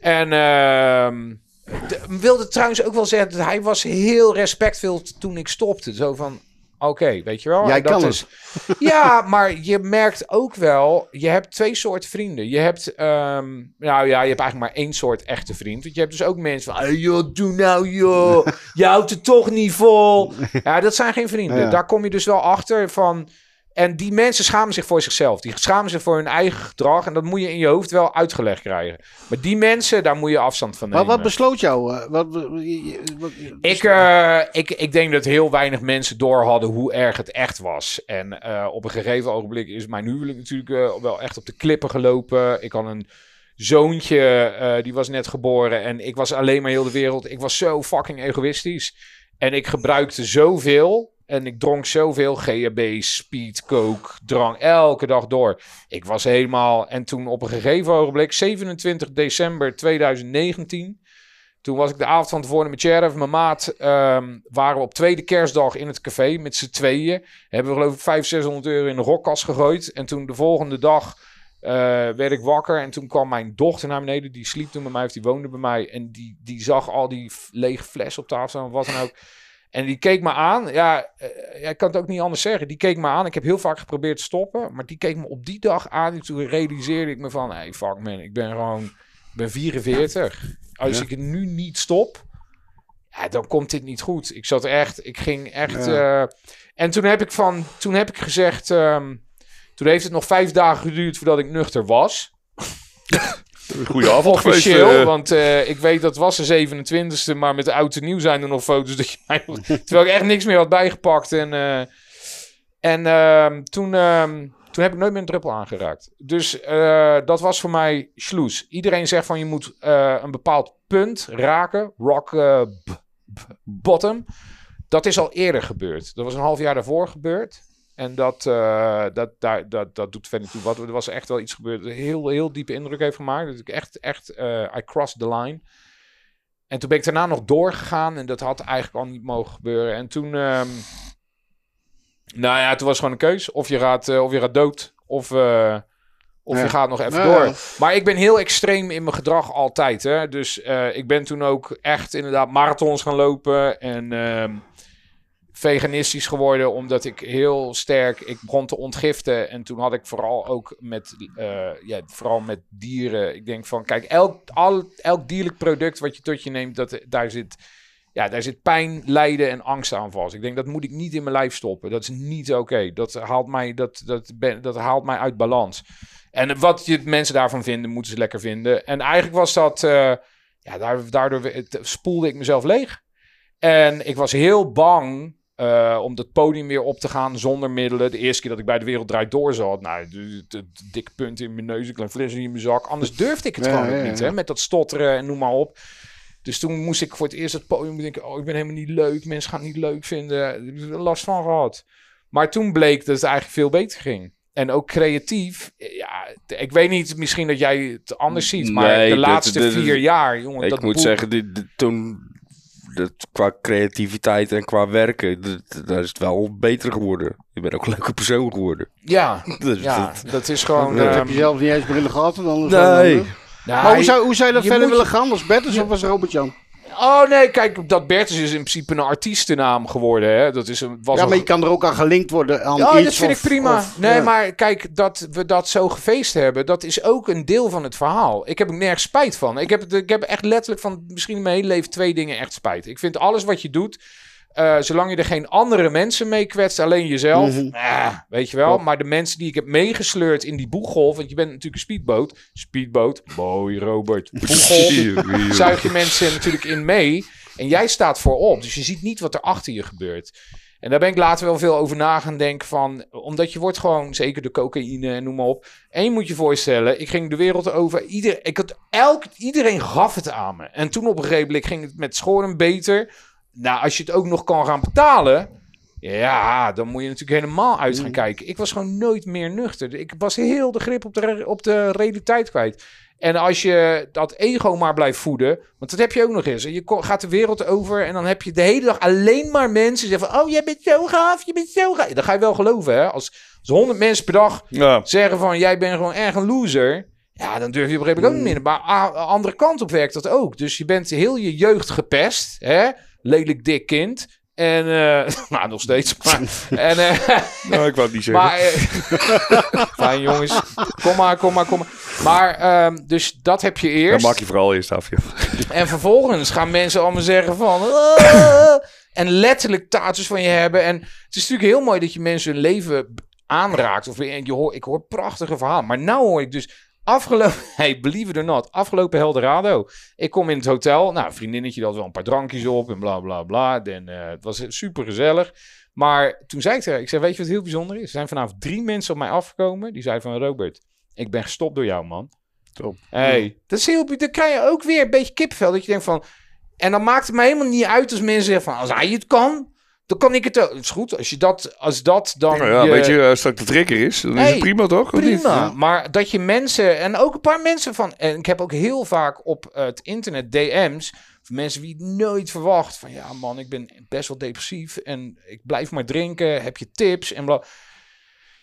En... de- wilde trouwens ook wel zeggen dat hij was heel respectvol toen ik stopte. Zo van, oké, weet je wel. Jij dat kan is, ja, maar je merkt ook wel, je hebt twee soorten vrienden. Je hebt, ehm, nou ja, je hebt eigenlijk maar één soort echte vriend. Want je hebt dus ook mensen van, "Hey, joh, doe nou joh, je houdt het toch niet vol. Ja, dat zijn geen vrienden. Ja. Daar kom je dus wel achter van... En die mensen schamen zich voor zichzelf. Die schamen zich voor hun eigen gedrag. En dat moet je in je hoofd wel uitgelegd krijgen. Maar die mensen, daar moet je afstand van nemen. Maar wat besloot jou? eh, Wat, wat- wat- Ik, eh, ik, ik denk dat heel weinig mensen door hadden hoe erg het echt was. En eh, op een gegeven ogenblik is mijn huwelijk natuurlijk wel echt op de klippen gelopen. Ik had een zoontje, die was net geboren. En ik was alleen maar heel de wereld. Ik was zo fucking egoïstisch. En ik gebruikte zoveel. En ik dronk zoveel GHB, speed, coke, drank elke dag door. Ik was helemaal... En toen op een gegeven ogenblik, 27 december 2019... Toen was ik de avond van tevoren met Sheriff, mijn maat, ehm, waren we op tweede kerstdag in het café met z'n tweeën. Hebben we geloof ik 500, 600 euro in de rokkast gegooid. En toen de volgende dag eh, werd ik wakker en toen kwam mijn dochter naar beneden. Die sliep toen bij mij, of die woonde bij mij. En die, die zag al die lege fles op tafel staan, wat dan ook. En die keek me aan. Ja, eh, ja, ik kan het ook niet anders zeggen. Die keek me aan. Ik heb heel vaak geprobeerd te stoppen. Maar die keek me op die dag aan. En toen realiseerde ik me van... Hey, fuck man, ik ben gewoon... Ik ben 44. Als Ja. ik het nu niet stop... Ja, dan komt dit niet goed. Ik zat echt... Ik ging echt... Ja. eh, en toen heb ik van... Toen heb ik gezegd... ehm, toen heeft het nog vijf dagen geduurd voordat ik nuchter was. Goeie avond. Officieel, eh. want eh, ik weet dat was de 27e, maar met de oud en nieuw zijn er nog foto's dat je mij terwijl ik echt niks meer had bijgepakt en eh, en ehm, toen ehm, toen heb ik nooit meer een druppel aangeraakt. Dus dat was voor mij sloes. Iedereen zegt van je moet een bepaald punt raken, rock bottom. Dat is al eerder gebeurd. Dat was een half jaar daarvoor gebeurd. En dat, eh, dat, daar, dat, dat doet niet toe. Wat, er was echt wel iets gebeurd heel, heel diepe indruk heeft gemaakt. Dat ik echt, echt, eh I crossed the line. En toen ben ik daarna nog doorgegaan. En dat had eigenlijk al niet mogen gebeuren. En toen, ehm, nou ja, toen was gewoon een keus. Of je gaat, eh, of je gaat dood. Of, of je gaat nog even door. Maar ik ben heel extreem in mijn gedrag altijd. Hè? Dus ik ben toen ook echt inderdaad marathons gaan lopen. En ehm, veganistisch geworden. Omdat ik heel sterk... Ik begon te ontgiften. En toen had ik vooral ook met... eh, ja, vooral met dieren. Ik denk van... Kijk, elk, al, elk dierlijk product wat je tot je neemt... Dat, daar zit... Ja, daar zit pijn, lijden en angst aan vast. Ik denk dat moet ik niet in mijn lijf stoppen. Dat is niet oké. Dat, haalt mij, dat, dat, dat haalt mij uit balans. En wat je, mensen daarvan vinden, moeten ze lekker vinden. En eigenlijk was dat... eh, ja, daar- daardoor spoelde ik mezelf leeg. En ik was heel bang eh, om dat podium weer op te gaan zonder middelen. De eerste keer dat ik bij de Wereld Draait Door zat. Nou, dikke punt in mijn neus, een klein flesje in mijn zak. Anders durfde ik het Ja, gewoon ja, ook niet, ja. hè. Met dat stotteren en noem maar op. Dus toen moest ik voor het eerst het podium denken... oh, ik ben helemaal niet leuk, mensen gaan het niet leuk vinden. Ik heb er last van gehad. Maar toen bleek dat het eigenlijk veel beter ging. En ook creatief. Ja, t- ik weet niet, misschien dat jij het anders ziet. Maar Nee, de laatste vier jaar, jongen. Ik dat moet boek- zeggen, toen dat, qua creativiteit en qua werken, dat, daar is het wel beter geworden. Je bent ook een leuke persoon geworden. Ja, Dus ja dat- dat is gewoon... Dat ehm, heb je zelf niet eens de gaten dan? Nee. nou, Maar hoe zou, hoe zou je dat je verder moet- willen gaan? Als Bertus of als Robert-Jan? Oh nee, kijk, dat Bertus is in principe een artiestennaam geworden. Hè? Dat is een, was Ja, een maar je kan er ook aan gelinkt worden aan Ja, iets. dat vind of- ik prima. of- nee, ja. maar kijk, dat we dat zo gefeest hebben, dat is ook een deel van het verhaal. Ik heb er nergens spijt van. Ik heb, ik heb echt letterlijk van misschien in mijn hele leven twee dingen echt spijt. Ik vind alles wat je doet, eh, zolang je er geen andere mensen mee kwetst, alleen jezelf, Mhm. weet je wel. Maar de mensen die ik heb meegesleurd in die boeggolf, want je bent natuurlijk een speedboot. Speedboot, mooi Robert. Boeggolf zuig je mensen natuurlijk in mee. En jij staat voorop. Dus je ziet niet wat er achter je gebeurt. En daar ben ik later wel veel over na gaan denken van... Omdat je wordt gewoon, zeker de cocaïne en noem maar op. En je moet je voorstellen, ik ging de wereld over. Ieder, ik had elk, iedereen gaf het aan me. En toen op een gegeven moment ging het met schoren beter. Nou, als je het ook nog kan gaan betalen... Ja, dan moet je natuurlijk helemaal uit gaan kijken. Ik was gewoon nooit meer nuchter. Ik was heel de grip op de, op de realiteit kwijt. En als je dat ego maar blijft voeden, want dat heb je ook nog eens. Je ko- gaat de wereld over en dan heb je de hele dag alleen maar mensen die zeggen van, oh, jij bent zo gaaf, je bent zo gaaf. Dan ga je wel geloven, hè. Als, als 100 mensen per dag Ja. zeggen van, jij bent gewoon erg een loser. Ja, dan durf je op een gegeven moment ook niet meer. Maar a- de andere kant op werkt dat ook. Dus je bent heel je jeugd gepest, hè. Lelijk dik kind. En, eh, nou, nog steeds. Maar, en, eh, Nou, ik wou het niet zeggen. maar, eh, fijn jongens. Kom maar, kom maar, kom maar. Maar, ehm, dus dat heb je Dan eerst. maak je vooral eerst af, joh. En vervolgens gaan mensen allemaal zeggen van... "Ah." en letterlijk tattoos van je hebben. En het is natuurlijk heel mooi dat je mensen hun leven aanraakt. Of, je hoort, ik hoor prachtige verhalen. Maar nou hoor ik dus... Afgelopen, hey, believe it or not, afgelopen Helderado. Ik kom in het hotel. Nou, vriendinnetje had wel een paar drankjes op en bla bla bla. En, eh, het was super gezellig. Maar toen zei ik tegen ik zei, weet je wat heel bijzonder is? Er zijn vanavond drie mensen op mij afgekomen. Die zeiden van, Robert, ik ben gestopt door jou, man. Top. Hey, dat is heel, dan krijg je ook weer een beetje kipvel. Dat je denkt van, en dan maakt het me helemaal niet uit als mensen zeggen van, als hij het kan, dan kan ik het. Het is goed, als je dat, als dat dan... Nou ja, je- weet je, als dat de trigger is, dan is het prima toch? Niet? Prima, maar dat je mensen, en ook een paar mensen van, en ik heb ook heel vaak op eh, het internet DM's, van mensen wie ik nooit verwacht, van ja man, ik ben best wel depressief en ik blijf maar drinken, heb je tips en bla.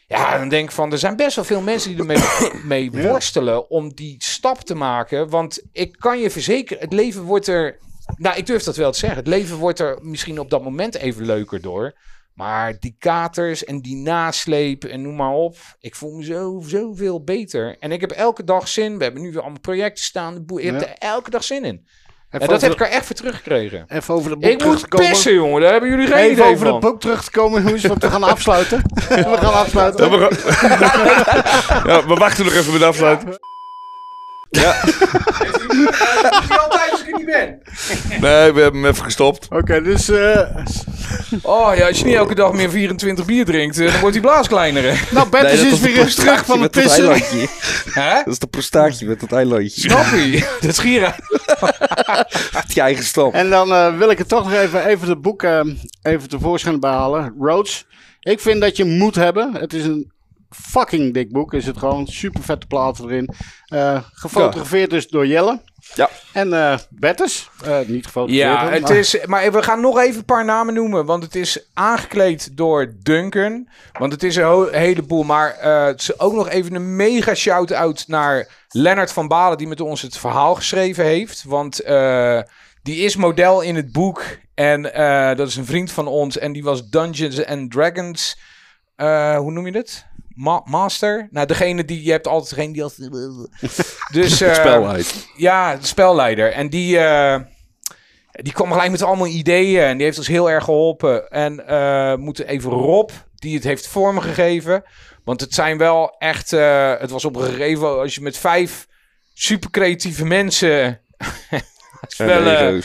Ja, dan denk ik van, er zijn best wel veel mensen die ermee mee worstelen om die stap te maken, want ik kan je verzekeren, het leven wordt er, nou ik durf dat wel te zeggen, het leven wordt er misschien op dat moment even leuker door. Maar die katers en die nasleep en noem maar op. Ik voel me zo, zoveel beter. En ik heb elke dag zin. We hebben nu weer allemaal projecten staan. De hebt Ja. er elke dag zin in. Even, En dat heb ik er echt voor teruggekregen. even over het boek Ik terug moet pissen, jongen. Daar hebben jullie geen Even idee over van. het boek terug te komen, jongens, want we gaan afsluiten. we gaan afsluiten. Ja, we, gaan- ja, we wachten nog even met afsluiten. ik er niet ben. Nee, we hebben hem even gestopt. Oké, dus eh, Oh ja, als je niet elke dag meer 24 bier drinkt, eh, dan wordt die blaas kleiner. hè. nou, Bertus is weer eens terug van het pissen. eilandje. Hè? Dat is de prostaatje met dat eilandje. Snap je? Dat is gieren. Je eigen stap. En dan eh, wil ik het toch nog even, even het boek eh, even tevoorschijn behalen. Roads. Ik vind dat je moet hebben. Het is een fucking dik boek. Is het gewoon super vette platen erin. Eh, gefotografeerd dus door Jelle. Ja. En eh Bertus. Eh, niet gefotografeerd. Ja, het maar- is, maar we gaan nog even een paar namen noemen. Want het is aangekleed door Duncan. Want het is een heleboel. Maar eh, het is ook nog even een mega shout-out naar Lennart van Balen. Die met ons het verhaal geschreven heeft. Want eh, die is model in het boek. En eh, dat is een vriend van ons. En die was Dungeons and Dragons. eh, hoe noem je het? Ma- master? Nou, degene die... Je hebt altijd degene die altijd... Dus, eh, Spelheid. ja, de spelleider. En die, eh, die kwam gelijk met allemaal ideeën. En die heeft ons heel erg geholpen. En eh moeten even Rob, die het heeft vormgegeven. Want het zijn wel echt... eh, het was op een gegeven moment... Als je met vijf super creatieve mensen... spellen...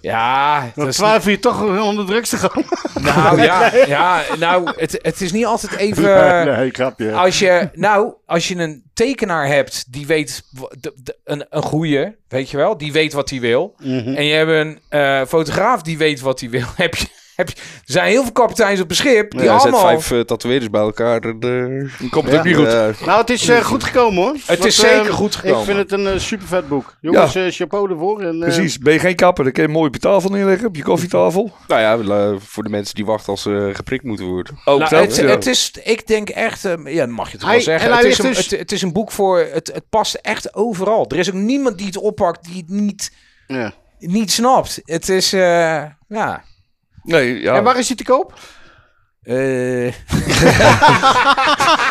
Ja, dat Dan twijfel je toch onder drugs te gaan. nou ja, ja, nou, het, het is niet altijd even. nee, grapje. Als je, nou, als je een tekenaar hebt die weet, w- de- de- een, een goeie, weet je wel, die weet wat hij wil. Mhm. En je hebt een eh, fotograaf die weet wat hij wil. Heb je, heb je, er zijn heel veel kapiteins op een schip. Die Ja, zet allemaal... vijf tatoeëerders bij elkaar. Dan komt het Ja. ook niet goed. eh, Nou, het is eh, goed gekomen hoor. Het is Want, eh, zeker goed gekomen. Ik vind het een super vet boek. Jongens, eh, chapeau ervoor. En, eh, Precies. Ben je geen kapper, dan kun je mooi op je tafel neerleggen, op je koffietafel. nou ja, voor de mensen die wachten als ze geprikt moeten worden. Ook Nou, dat, het, ja. het is, ik denk echt, ja, dat mag je toch Hij- wel zeggen. en Het hij is, een, dus- het, het is een boek voor, het, het past echt overal. Er is ook niemand die het oppakt die het niet, ja. niet snapt. Het is, eh, ja. Nee, ja. En waar is hij te koop? eh,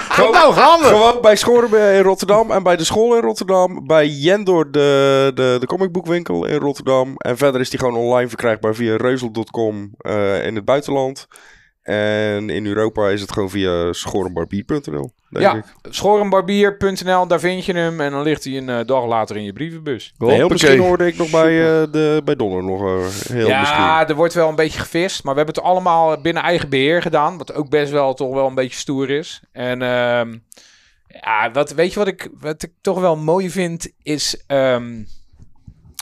Gewoon, nou, gaan we. Gewoon bij Schoren in Rotterdam en bij de school in Rotterdam. Bij Jendor, de, de, de comicboekwinkel in Rotterdam. En verder is die gewoon online verkrijgbaar via reuzel.com eh, in het buitenland. En in Europa is het gewoon via schorenbarbier.nl, denk ja, schorenbarbier.nl, daar vind je hem. En dan ligt hij een eh, dag later in je brievenbus. Heel misschien hoorde ik nog bij, eh, de, bij Donner nog eh, heel ja, misschien. er wordt wel een beetje gevist. Maar we hebben het allemaal binnen eigen beheer gedaan. Wat ook best wel toch wel een beetje stoer is. En ehm, ja, wat, weet je wat ik, wat ik toch wel mooi vind? Is... ehm,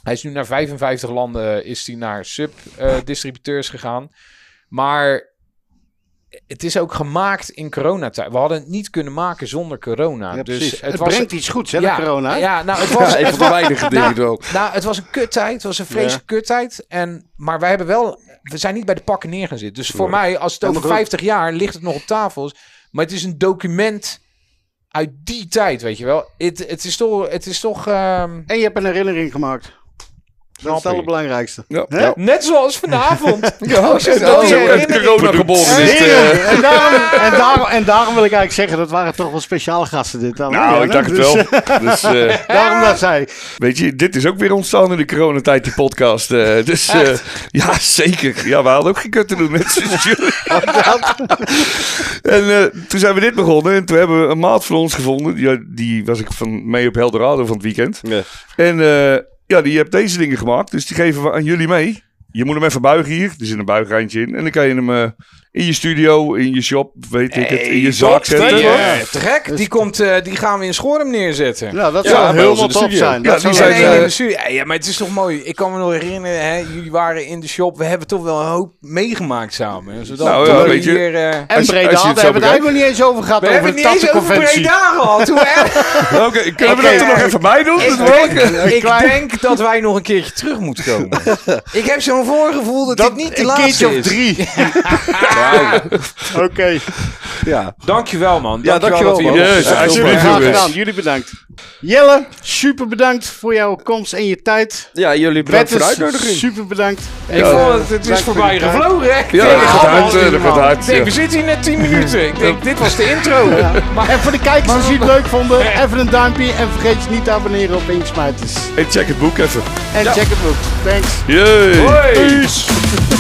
hij is nu naar 55 landen is hij naar sub-distributeurs gegaan. Maar het is ook gemaakt in coronatijd. We hadden het niet kunnen maken zonder corona. Ja, dus het, het was, brengt iets goeds, hè, ja, corona. Ja, nou, het was, Ja, een van weinige dingen wel. nou, het was een kuttijd. Het was een vreselijke kuttijd. En, maar wij hebben wel... We zijn niet bij de pakken neer gaan zitten. Dus voor mij, als het over maar goed. 50 jaar ligt het nog op tafels. Maar het is een document uit die tijd, weet je wel. Het, het is toch... Het is toch ehm, En je hebt een herinnering gemaakt. Dat is het allerbelangrijkste. Ja. Hè? Ja. net zoals vanavond. Ja, Oh, dat is corona geboren is. Eh. en, daarom, en, daarom, en daarom wil ik eigenlijk zeggen, dat waren toch wel speciale gasten dit dan. nou, Ja, ik dacht het dus, wel. Dus, eh, Daarom dat zij. weet je, dit is ook weer ontstaan in de coronatijd, die podcast. eh, dus eh, ja, zeker. Ja, we hadden ook geen kut te doen, net zoals jullie. en eh, toen zijn we dit begonnen. En toen hebben we een maat van ons gevonden. Ja, die was ik van mee op Eldorado van het weekend. Ja. En eh, ja, die heeft deze dingen gemaakt. Dus die geven we aan jullie mee. Je moet hem even buigen hier. Er zit een buigrijntje in. En dan kan je hem eh, in je studio, in je shop, weet ik het, in je zaak zetten. Ja, te gek. Die, komt, eh, die gaan we in Schorum neerzetten. Nou, dat Ja, zou bij ons helemaal in de top studio. zijn. Ja, Dat die zou zijn, leuk eh, in de studio. Ja, ja, maar het is toch mooi. Ik kan me nog herinneren, hè, jullie waren in de shop. We hebben toch wel een hoop meegemaakt samen. Zodat Nou ja, we weet je, hier... eh, En Als je- Breda, als je daar het zo hebben we het eigenlijk nog niet eens over gehad. we over hebben de het niet eens over. Breda gehad. Hoe erg? Oké, kunnen we dat er nog even bij doen? Ik Dat wil ik. denk, ik denk dat wij nog een keertje terug moeten komen. Ik heb zo'n voorgevoel dat, Dat dit niet de een laatste keertje of is. drie. Oké. ja. Dankjewel man. Ja, Dankjewel dat we dankjewel, hier man. Yes, graag jongens. gedaan. Jullie bedankt. Jelle, super bedankt voor jouw komst en je tijd. ja, jullie bedankt voor de uitnodiging. super bedankt. Ik Ja. vond het, het is voorbij je gevlogen hè. Ja, dat gaat allemaal- hard. eh, Dat gaat hard. ja. we zitten hier net 10 minuten. Ik denk, dit was de intro. Maar En voor de kijkers als jullie het leuk vonden, even een duimpje. En vergeet je niet te abonneren op Inksmijters. En check het boek even. En check het boek. Thanks. Yay. Hoi. Peace.